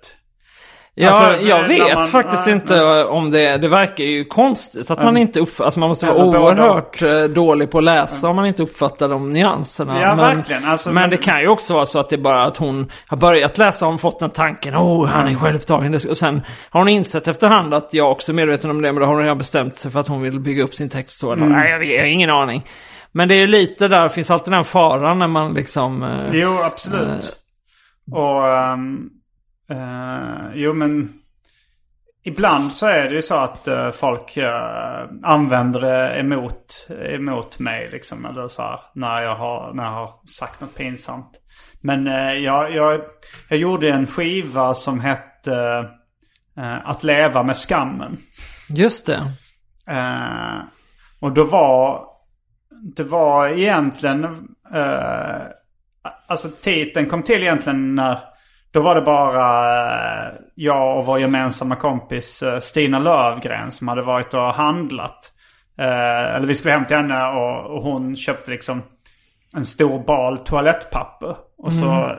Ja, Alltså, jag vet man- faktiskt nej, inte om det, det verkar ju konstigt att man inte uppfattar, alltså man måste vara båda. oerhört eh, dålig på att läsa om man inte uppfattar de nyanserna. Ja, men, verkligen. Alltså, men men- det kan ju också vara så att det är bara att hon har börjat läsa och fått den tanken, oh han är självupptagen. Och sen har hon insett efterhand att jag också är medveten om det, men då har hon redan bestämt sig för att hon vill bygga upp sin text så. Eller, Nej, jag, vet, jag har ingen aning. Men det är ju lite där, finns alltid den faran när man liksom... eh, Jo, absolut. Och... ehm, eh, jo, men... Ibland så är det ju så att eh, folk eh, använder det emot, emot mig liksom. Eller så här, när jag har, när jag har sagt något pinsamt. Men jag, jag, jag gjorde en skiva som hette Att leva med skammen. Just det. Och då var det var egentligen alltså titeln kom till egentligen när Då var det bara eh, jag och vår gemensamma kompis eh, Stina Lövgren som hade varit och handlat. Eh, eller vi skulle hem till henne och, hon köpte liksom en stor bal toalettpapper. Och så,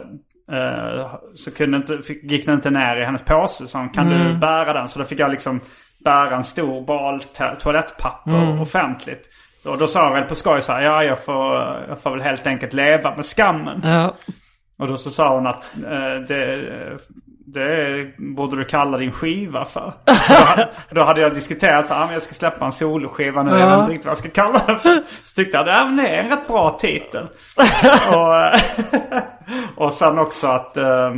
eh, så kunde inte, gick den inte ner i hennes påse. Så hon, kan du bära den? Så då fick jag liksom bära en stor bal to- toalettpapper offentligt. Och då sa jag väl på skoj så här, ja jag får, jag får väl helt enkelt leva med skammen. Ja. Och då så sa hon att eh, det, det borde du kalla din skiva för. då, hade- då hade jag diskuterat så här, "Ah, jag ska släppa en soloskiva nu. Jag vet inte riktigt vad jag ska kalla den för. Så tyckte jag det är en rätt bra titel. och, och sen också att, eh,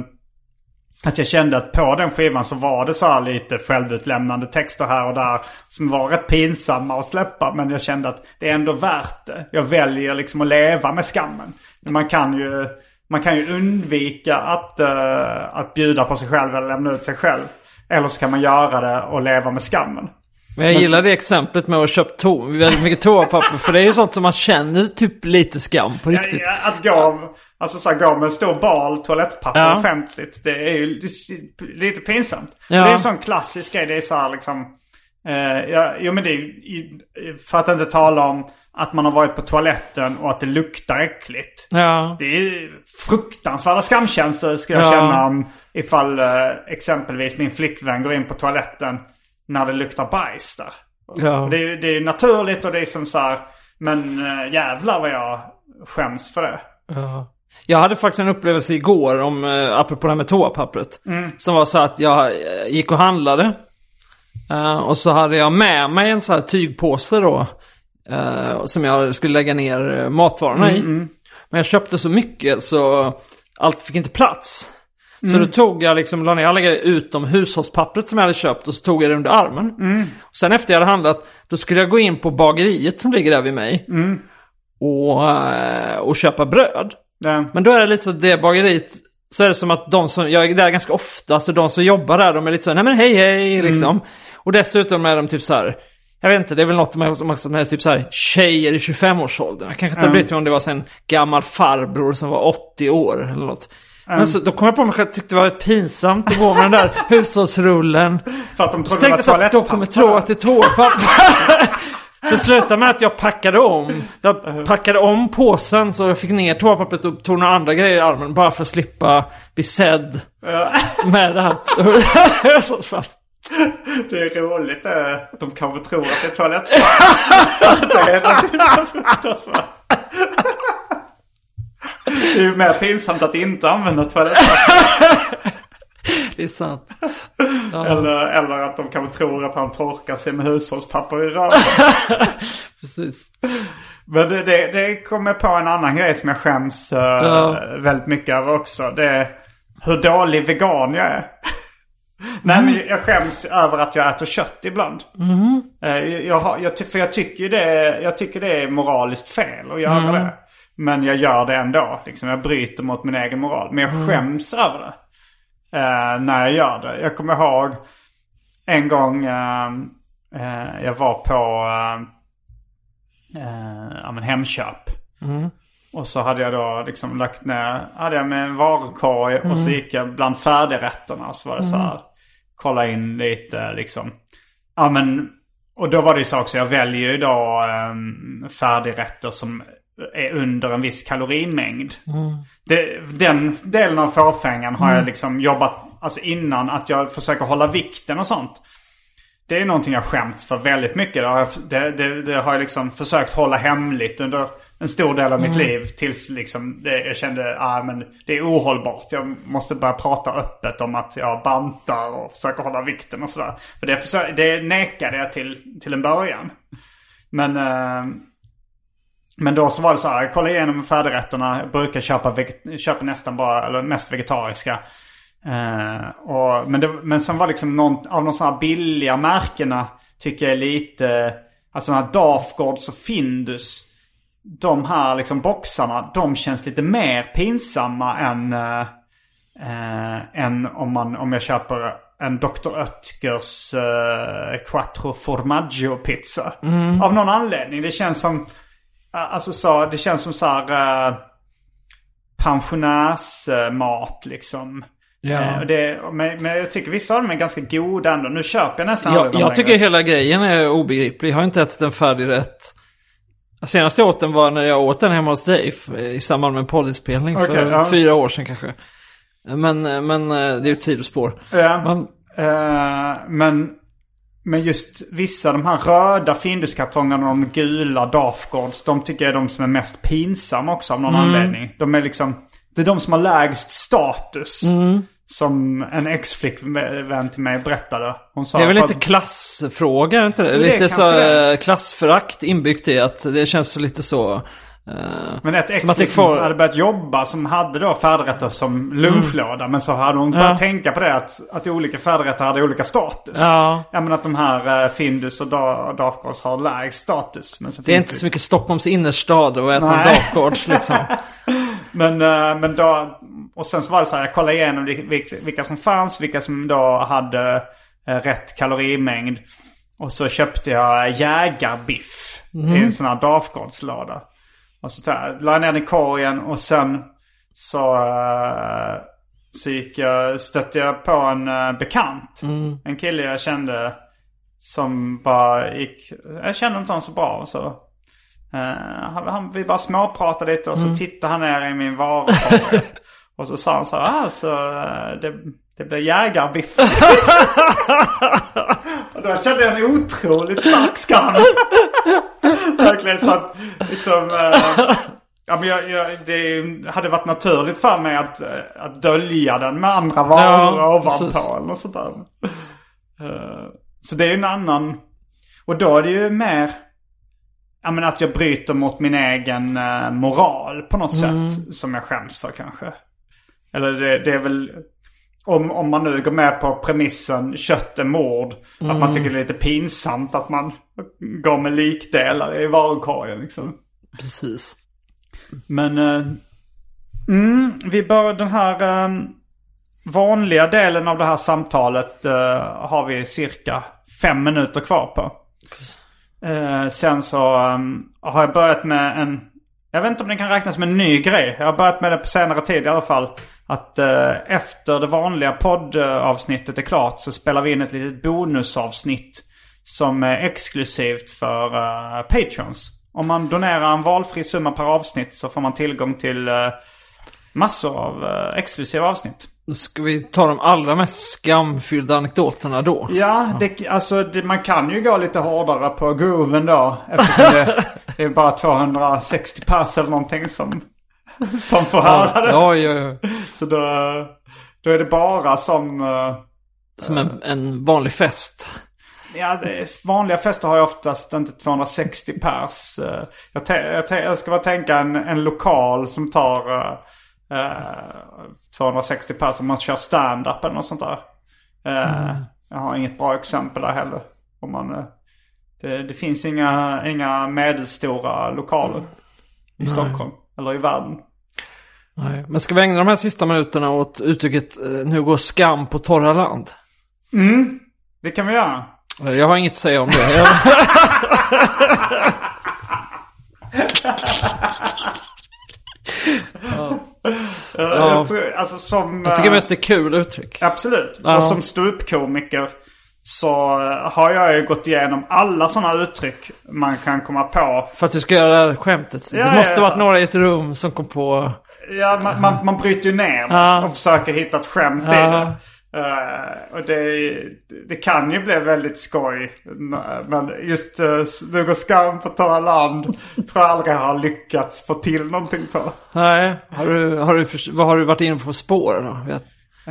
att jag kände att på den skivan så var det så här lite självutlämnande texter här och där. Som var rätt pinsamma att släppa. Men jag kände att det är ändå värt det. Jag väljer liksom att leva med skammen. Man kan ju, man kan ju undvika att, eh, att bjuda på sig själv eller lämna ut sig själv. Eller så kan man göra det och leva med skammen. Men jag gillar det exemplet med att köpa to- väldigt mycket toapapper. För det är ju sånt som man känner typ lite skam på riktigt. Ja, Att gå, alltså så här, gå med en stor bal toalettpapper Ja. offentligt. Det är ju lite pinsamt. Ja. Det är ju en sån klassisk grej. Det är så här liksom. Eh, ja, jo men det är för att inte tala om att man har varit på toaletten och att det luktar äckligt. Ja. Det är fruktansvärda skamkänslor ska jag Ja. känna om ifall eh, exempelvis min flickvän går in på toaletten när det luktar bajs där. Ja. Det, är, det är naturligt och det är som så här, men äh, jävlar vad jag skäms för det. Ja. Jag hade faktiskt en upplevelse igår om, eh, apropå det här med toapappret. Som var så att jag eh, gick och handlade. Eh, och så hade jag med mig en så här tygpåse då. eh, som jag skulle lägga ner eh, matvarorna i. Men jag köpte så mycket så allt fick inte plats. Så då tog jag liksom, la ner alla grejer utom hushållspappret som jag hade köpt och så tog jag det under armen. Och sen efter jag hade handlat, då skulle jag gå in på bageriet som ligger där vid mig. Och, eh, och köpa bröd. Det, Men då är det lite så, det bageriet, så är det som att de som, jag är där ganska ofta, så de som jobbar där, de är lite så, nej men hej hej liksom. Och dessutom är de typ så här, jag vet inte, det är väl något med, med, med typ så här, tjejer i 25-årsåldern. Jag kanske inte hade brytt mig om det var så en gammal farbror som var 80 år eller något. Men så, då kom jag på mig själv, tyckte det var pinsamt att gå med den där hushållsrullen. för att de Så trodde det var tänkte jag att de kommer tro att det är toapapper. Så slutade med att jag packade om. Jag packade om påsen så jag fick ner toapappret och tog några andra grejer i armen. Bara för att slippa bli sedd med det här hushållspappret. Det är roligt eh, att de kanske tror att det är toalettpapper. Så det. Det är ju mer pinsamt att inte använda toalettpapper. Det är sant. Eller, eller att de kanske tror att han torkar sig med hushållspapper i röven. Precis. Men det, det, det kommer på en annan grej som jag skäms eh, Ja. väldigt mycket över också. Det är hur dålig vegan jag är. Nej men jag skäms över att jag äter kött ibland. Eh, Jag, jag, för jag tycker, det, jag tycker det är moraliskt fel att göra det. Men jag gör det ändå. Liksom, jag bryter mot min egen moral. Men jag skäms över det. Eh, när jag gör det. Jag kommer ihåg en gång eh, eh, jag var på eh, eh, ja, men Hemköp. Och så hade jag då liksom lagt ner, hade jag med en varukorg och så gick jag bland färdigrätterna. Så var det så här, kolla in lite liksom. Ja men, och då var det ju så också, jag väljer ju då um, färdigrätter som är under en viss kalorimängd. Det, den delen av fåfängan har jag liksom jobbat, alltså innan att jag försöker hålla vikten och sånt. Det är någonting jag skämts för väldigt mycket. Det har jag, det, det, det har jag liksom försökt hålla hemligt under en stor del av mitt liv. Tills liksom det, jag kände att men det är ohållbart. Jag måste börja prata öppet om att jag bantar och försöker hålla vikten och sådär. För det, försö- det nekade jag till, till en början. Men, eh, men då så var det så här, jag kollade igenom färdigrätterna. Jag brukar köpa, köpa nästan bara, eller mest vegetariska. Eh, och, men, det, men sen var liksom någon av de sådana här billiga märkena tycker jag är lite, alltså den här Dafgårds och Findus. De här liksom boxarna, de känns lite mer pinsamma än, eh, eh, än om, man, om jag köper en Dr. Oetkers eh, Quattro Formaggio pizza. Av någon anledning. Det känns som, alltså så, det känns som så här eh, pensionärsmat liksom. Ja. Och det, men, men jag tycker vissa av dem är ganska goda ändå. Nu köper jag nästan Jag, dem jag längre. tycker hela grejen är obegriplig. Jag har inte ätit en färdig rätt. Senast jag åt den var när jag åt den hemma hos dig i samband med en poddinspelning för Okej, ja. fyra år sedan kanske. Men, men eh, det är ju ett sidospår. Ja. Men, Eh, men, men just vissa, de här röda Finduskartongerna och de gula Dafgårds, de tycker jag är de som är mest pinsamma också av någon Mm. anledning. De är liksom, det är de som har lägst status. Mm. Som en ex-flickvän till mig berättade. Hon sa det är väl lite att- klassfråga, inte det? det lite så det. klassförakt inbyggt i att det känns lite så... eh, Men ett ex som att det liksom får- hade börjat jobba som hade då färdigrätter som lunchlåda. Men så hade hon börjat Ja. tänka på det att, att olika färdigrätter hade olika status. Ja. Ja men att de här uh, Findus och da, Dafgårds har lägst status. Men Det är inte så mycket Stockholms innerstad och äta. Dafgårds liksom. Men, eh, men då, och sen så var det så här, jag kollade igenom vilka, som fanns, vilka som då hade eh, rätt kalorimängd. Och så köpte jag jägarbiff i en sån här Dafgårdslåda. Och så la jag ner den i korgen och sen så, eh, så gick jag, stötte jag på en eh, bekant. En kille jag kände som bara gick, jag kände inte honom så bra. och Så Eh, han, vi bara småpratade lite och så tittade han ner i min varukorg. och så sa han så här, så eh, det, det blir jägarbiff. och då kände jag en otroligt stark skam. Verkligen så att liksom... eh, ja, men jag, jag, det hade varit naturligt för mig att, eh, att dölja den med andra varor Ja, ovanpå precis. eller något sånt där. Eh, så det är ju en annan... Och då är det ju mer... Ja men att jag bryter mot min egen eh, moral på något sätt. Som jag skäms för kanske. Eller det, det är väl... Om, om man nu går med på premissen kött är mord. Att man tycker det är lite pinsamt att man går med likdelar i varukorgen liksom. Precis. Men... eh, mm, vi bör den här eh, vanliga delen av det här samtalet eh, har vi cirka fem minuter kvar på. Eh, sen så um, har jag börjat med en... Jag vet inte om det kan räknas som en ny grej. Jag har börjat med det på senare tid i alla fall. Att eh, efter det vanliga poddavsnittet är klart så spelar vi in ett litet bonusavsnitt. Som är exklusivt för uh, Patreons. Om man donerar en valfri summa per avsnitt så får man tillgång till eh, massor av eh, exklusiva avsnitt. Ska vi ta de allra mest skamfyllda anekdoterna då. Ja, det, alltså det, man kan ju gå lite hårdare på grooven då. Eftersom det, det är bara 260 pass eller någonting som, som får höra det. Ja, ja, ja. Så då, då är det bara som... Som en, en vanlig fest. Ja, vanliga fester har ju oftast inte 260 pers. Eh, Jag, jag, jag ska bara tänka en, en lokal som tar eh, eh, 260 pers om man kör stand-up eller något sånt där. Eh, Jag har inget bra exempel där heller. Om man, eh, det, det finns inga, inga medelstora lokaler i Stockholm eller i världen. Nej. Men ska vi ägna de här sista minuterna åt uttrycket eh, nu går skam på torra land? Det kan vi göra. Eh, Jag har inget att säga om det. Jag, Eh, Jag tror, alltså som... jag tycker eh, mest det är kul uttryck. Absolut. Ja. Och som ståuppkomiker så eh, har jag ju gått igenom alla sådana uttryck man kan komma på. För att du ska göra det här skämtet. Ja, det måste ja, varit några i ett rum som kom på... Ja, man, man, man bryter ju ner Ja. och försöker hitta ett skämt i Ja. det. Eh, och det, det kan ju bli väldigt skoj. Men just uh, skam på torra land tror jag aldrig har lyckats få till någonting på. Nej, har du, har du, vad har du varit inne på för spår då?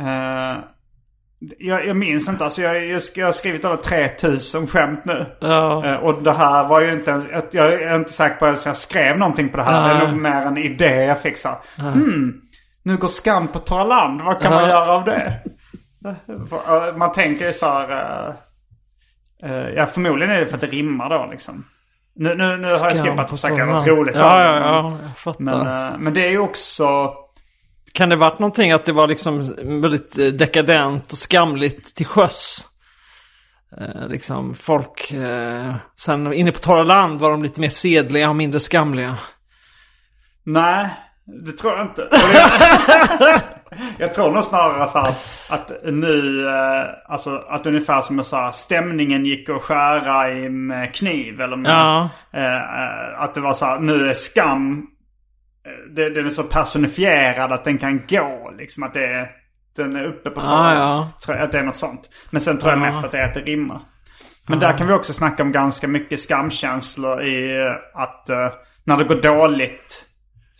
Eh, jag, jag minns inte. Alltså jag, jag, har skrivit över 3000 skämt nu. Ja. Eh, Och det här var ju inte ens, jag- är inte säker på att jag skrev någonting på det här. Det är Nej. nog mer en idé jag fick så här, Hmm, nu går skam på torra land. Vad kan man göra av det? Eh, Man tänker ju så här... eh, eh, Ja, förmodligen är det för att det rimmar då liksom. Nu, nu, nu har jag skippat att försöka något roligt Ja, ja, ja, jag fattar. Men, men det är ju också... Kan det varit någonting att det var liksom väldigt dekadent och skamligt till sjöss? Eh, liksom folk, eh, sen inne på torra land var de lite mer sedliga och mindre skamliga. Nej, Det tror jag inte. jag tror nog snarare så här att, nu, eh, alltså att ungefär som så här, stämningen gick att skära i med kniv eller med, Ja. eh, eh, att det var så här, nu är skam, det, den är så personifierad att den kan gå liksom. Att det är, den är uppe på taket. Ah, ja. Tror jag att det är något sånt. Men sen tror jag mest att det är att det rimmar. Men där kan vi också snacka om ganska mycket skamkänslor i att när det går dåligt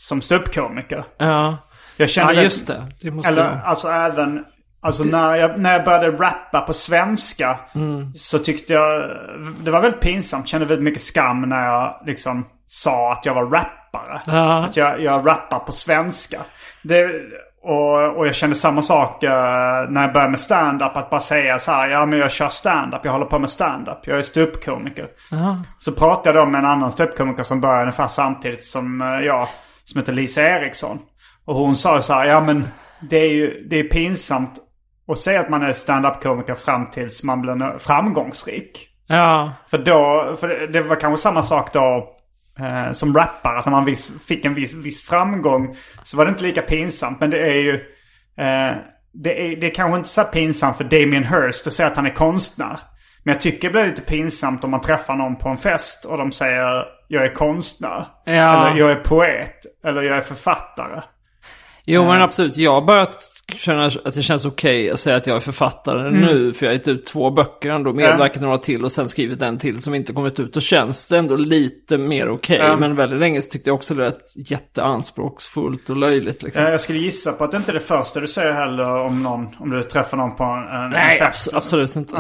som ståuppkomiker. Ja. Jag kände Ja, det- just det. Det måste Eller jag. alltså även, alltså när jag, när jag började rappa på svenska. Mm. Så tyckte jag, det var väldigt pinsamt. Kände väldigt mycket skam när jag liksom sa att jag var rappare. Ja. Att jag, jag rappar på svenska. Det, och, och jag kände samma sak eh, när jag började med stand-up. Att bara säga så här, ja men jag kör stand-up, jag håller på med stand-up. Jag är ståuppkomiker. Så pratade jag med en annan ståuppkomiker som började ungefär samtidigt som eh, jag. Som heter Lisa Eriksson. Och hon sa så här, ja men det är ju det är pinsamt att säga att man är stand-up-komiker fram tills man blir framgångsrik. Ja. För då, för det- det var kanske samma sak då eh, som rappare. Att när man viss, fick en viss, viss framgång så var det inte lika pinsamt. Men det är ju, eh, det, är, det är kanske inte så pinsamt för Damien Hirst att säga att han är konstnär. Men jag tycker det blir lite pinsamt om man träffar någon på en fest och de säger jag är konstnär. Ja. Eller jag är poet. Eller jag är författare. Jo men absolut, jag har börjat känna att det känns okej att säga att jag är författare nu. För jag har gett ut två böcker ändå, medverkat några till och sen skrivit en till som inte kommit ut. Då känns det ändå lite mer okej. Ja. Men väldigt länge så tyckte jag också det lät jätteanspråksfullt och löjligt liksom. Eh, Jag skulle gissa på att det inte är det första du säger heller om någon, om du träffar någon på en, en Nej, fest. abs- absolut inte.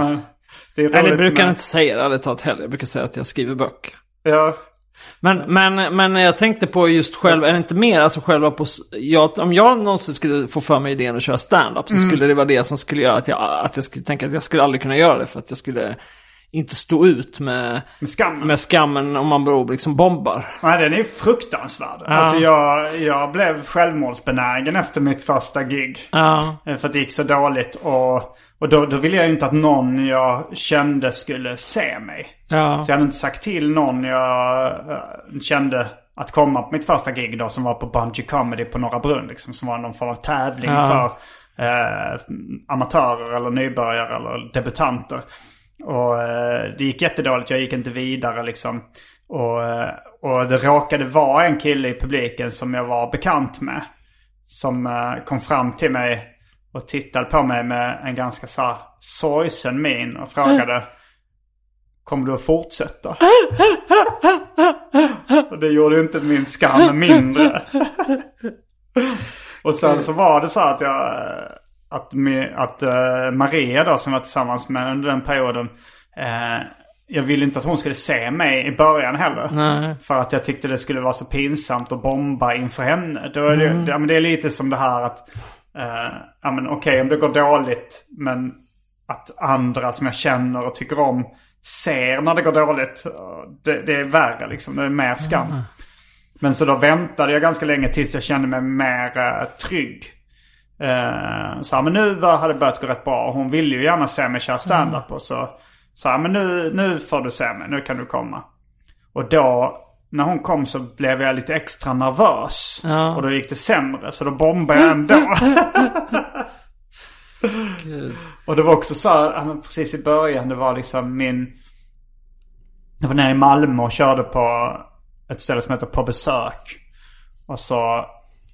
Det är Nej, det roligt brukar med- jag inte säga ärligt talat heller. Jag brukar säga att jag skriver böcker. Ja. Men, men, men jag tänkte på just själva, är det inte mer alltså själva på, jag, om jag någonsin skulle få för mig idén att köra stand-up så skulle det vara det som skulle göra att jag, att jag skulle tänka att jag skulle aldrig kunna göra det för att jag skulle inte stå ut med, Med skam. med skammen om man beror liksom bombar. Nej, den är fruktansvärd. Alltså jag, jag blev självmordsbenägen efter mitt första gig. Ja, Eh, För att det gick så dåligt. Och, och då, då ville jag inte att någon jag kände skulle se mig. ja, Så jag hade inte sagt till någon jag eh, kände att komma på mitt första gig då som var på Bungee Comedy på Norra Brunn. Liksom, som var någon form av tävling Ja. för eh, amatörer eller nybörjare eller debutanter. Och eh, det gick jättedåligt. Jag gick inte vidare liksom. Och, eh, och det råkade vara en kille i publiken som jag var bekant med. Som eh, kom fram till mig och tittade på mig med en ganska så här sorgsen min och frågade Kommer du att fortsätta? och det gjorde inte min skam mindre. och sen så var det så att jag... Att, att eh, Maria då som var tillsammans med under den perioden. eh, jag ville inte att hon skulle se mig i början heller. Nej. För att jag tyckte det skulle vara så pinsamt att bomba inför henne. Då är det, ja, men det är lite som det här att... Uh, ja men okej om det går dåligt. Men att andra som jag känner och tycker om ser när det går dåligt. Det, det är värre liksom. Det är mer skam. Men så då väntade jag ganska länge tills jag kände mig mer eh, trygg. Uh, så här, men nu hade det börjat gå rätt bra. Hon ville ju gärna se mig köra stand-up. Och så sa jag, men nu, nu får du se mig. Nu kan du komma. Och då, när hon kom så blev jag lite extra nervös. Ja. Och då gick det sämre. Så då bombade jag ändå. Och det var också så här, precis i början, det var liksom min... Jag var nere i Malmö och körde på ett ställe som heter På besök. Och så,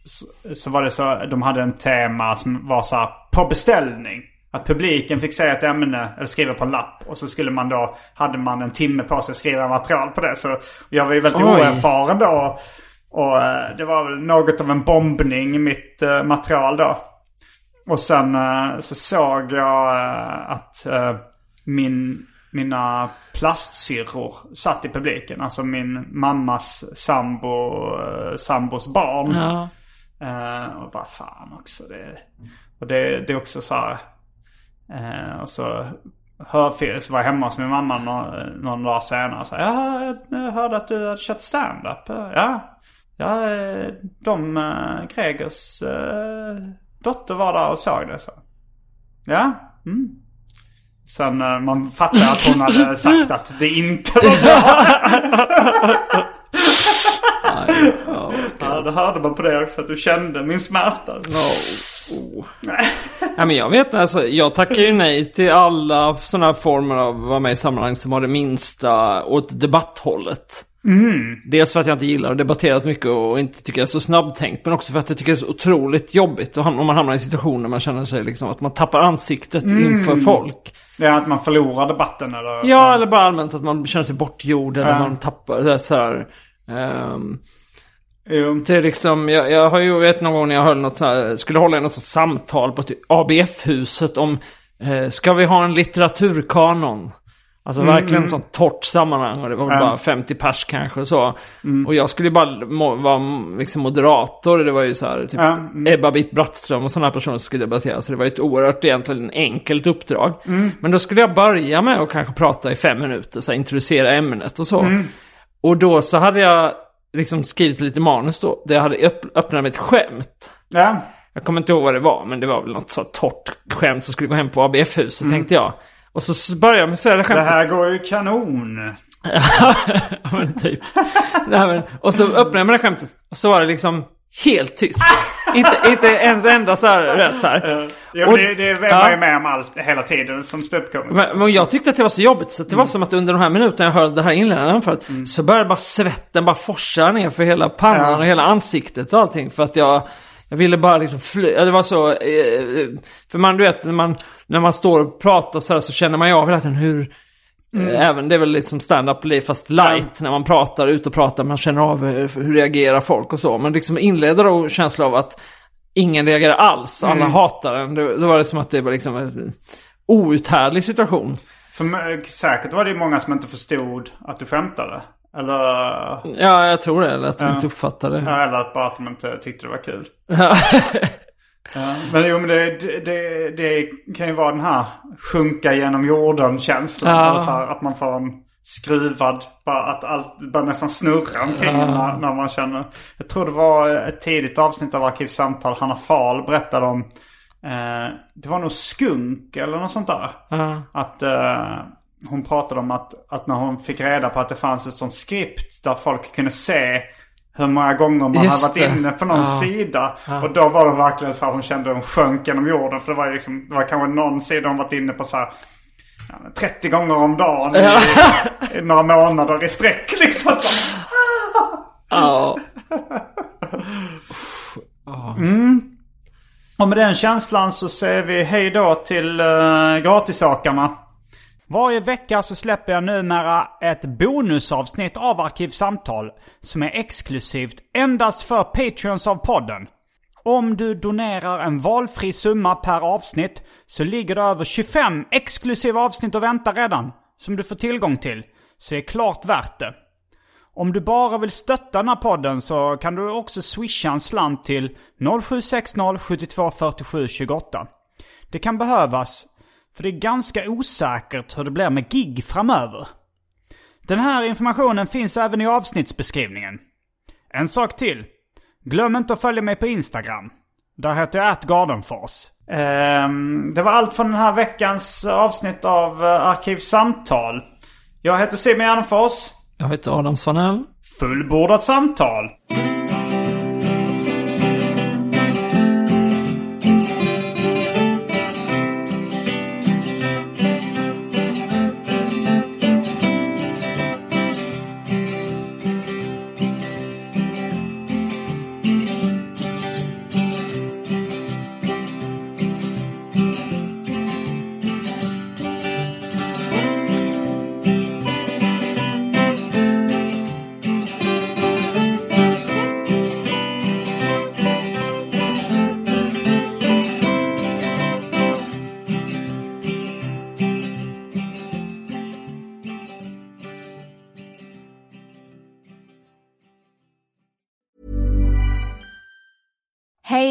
så, så var det så, de hade en tema som var så här, på beställning. Att publiken fick säga ett ämne eller skriva på en lapp. Och så skulle man då, hade man en timme på sig att skriva material på det. Så jag var ju väldigt Oj. oerfaren då. Och eh, det var väl något av en bombning i mitt eh, material då. Och sen eh, så såg jag att min, mina plastsyrror satt i publiken. Alltså min mammas sambo, sambos barn. Ja. Eh, och bara fan också. Det, och det, det är också så här. Eh, och så hör, så var jag hemma hos min mamma någon, någon dag senare. Så här, ja, jag, hörde att du hade kört stand-up. Ja, ja de, eh, äh, Gregers äh, eh, dotter var där och såg det. Så. Ja, mm. Sen eh, man fattade att hon hade sagt att det inte var bra. Det hörde man på det också att du kände min smärta. Oh. ja, men jag vet alltså, jag tackar ju nej till alla sådana former av vara med i sammanhang som har det minsta åt debatthållet. Mm. Dels för att jag inte gillar att debattera så mycket och inte tycker jag är så snabbtänkt. Men också för att jag tycker det är så otroligt jobbigt om man hamnar i situationer där man känner sig liksom att man tappar ansiktet inför folk. Ja, att man förlorar debatten eller? Ja, eller bara allmänt att man känner sig bortgjord eller Ja. man tappar det så här. ehm, Jo. är liksom, jag, jag har ju vet någon gång när jag höll något så här, skulle hålla något samtal på typ ABF-huset om, eh, ska vi ha en litteraturkanon? Alltså verkligen ett sånt torrt sammanhang och det var Mm. Ja. bara 50 pers kanske och så. Mm. Och jag skulle ju bara må, vara liksom moderator, det var ju så här typ Ja, mm. Ebba Bitt Brattström och sådana personer som skulle debattera. Så det var ju ett oerhört egentligen enkelt uppdrag. Mm. Men då skulle jag börja med att kanske prata i fem minuter, så här, introducera ämnet och så. Mm. Och då så hade jag liksom skrivit lite manus då, där jag hade öpp- öppnat med ett skämt. Ja. Jag kommer inte ihåg vad det var, men det var väl något så torrt skämt som skulle gå hem på ABF-huset, tänkte jag. Och så började jag med att säga det Mm. Det skämtet. här går ju kanon. ja, men typ. Nej, men, och så öppnade jag med det skämtet, och så var det liksom helt tyst. Inte, inte ens enda så här, rätt så här. Ja, Och- det, det är ja. ju med om allt hela tiden som ståuppkomiker. Men, men jag tyckte att det var så jobbigt så det var som att under de här minuterna jag hörde det här inledande anförandet så började bara svetten bara forsa ner för hela pannan Ja. och hela ansiktet och allting för att jag jag ville bara liksom fly, det var så, eh, för man du vet när man, när man står och pratar så här så känner man ju av hela tiden hur, eh, även det är väl liksom stand-up fast light när man pratar, ut och pratar, man känner av eh, hur reagerar folk och så. Men liksom inleder då känslan av att ingen reagerar alls, alla hatar en. Då, var det som att det var liksom en outhärdlig situation. För m- säkert var det ju många som inte förstod att du skämtade. Eller, Ja, jag tror det. Eller att de Ja. inte uppfattade ja, eller att bara att de inte tyckte det var kul. Ja. Ja. Men jo, men det, det, det kan ju vara den här sjunka genom jorden-känslan. Ja. Eller så här, att man får en skruvad, bara att allt bara nästan snurra omkring en när, när man känner. Jag tror det var ett tidigt avsnitt av Arkivsamtal. Hanna Fahl berättade om, eh, det var nog skunk eller något sånt där. Ja. Att eh, hon pratade om att, att när hon fick reda på att det fanns ett sånt skript där folk kunde se hur många gånger man Just hade varit det. inne på någon Ja. sida. Och då var det verkligen så här hon kände hon sjönk genom jorden. För det var liksom, det var kanske någon sida hon varit inne på så här ja, men 30 gånger om dagen i, i några månader i sträck liksom. Ja. Och med den känslan så säger vi hej då till uh, gratissakarna. Varje vecka så släpper jag numera ett bonusavsnitt av Arkivsamtal som är exklusivt endast för Patreons av podden. Om du donerar en valfri summa per avsnitt så ligger det över 25 exklusiva avsnitt och väntar redan som du får tillgång till. Så det är klart värt det. Om du bara vill stötta den här podden så kan du också swisha en slant till 0760 72 47 28. Det kan behövas, för det är ganska osäkert hur det blir med gig framöver. Den här informationen finns även i avsnittsbeskrivningen. En sak till. Glöm inte att följa mig på Instagram. Där heter jag atgardenfors. Ehm, det var allt från den här veckans avsnitt av eh, Arkivsamtal. Jag heter Simon Gärdenfors. Jag heter Adam Svanell. Fullbordat samtal.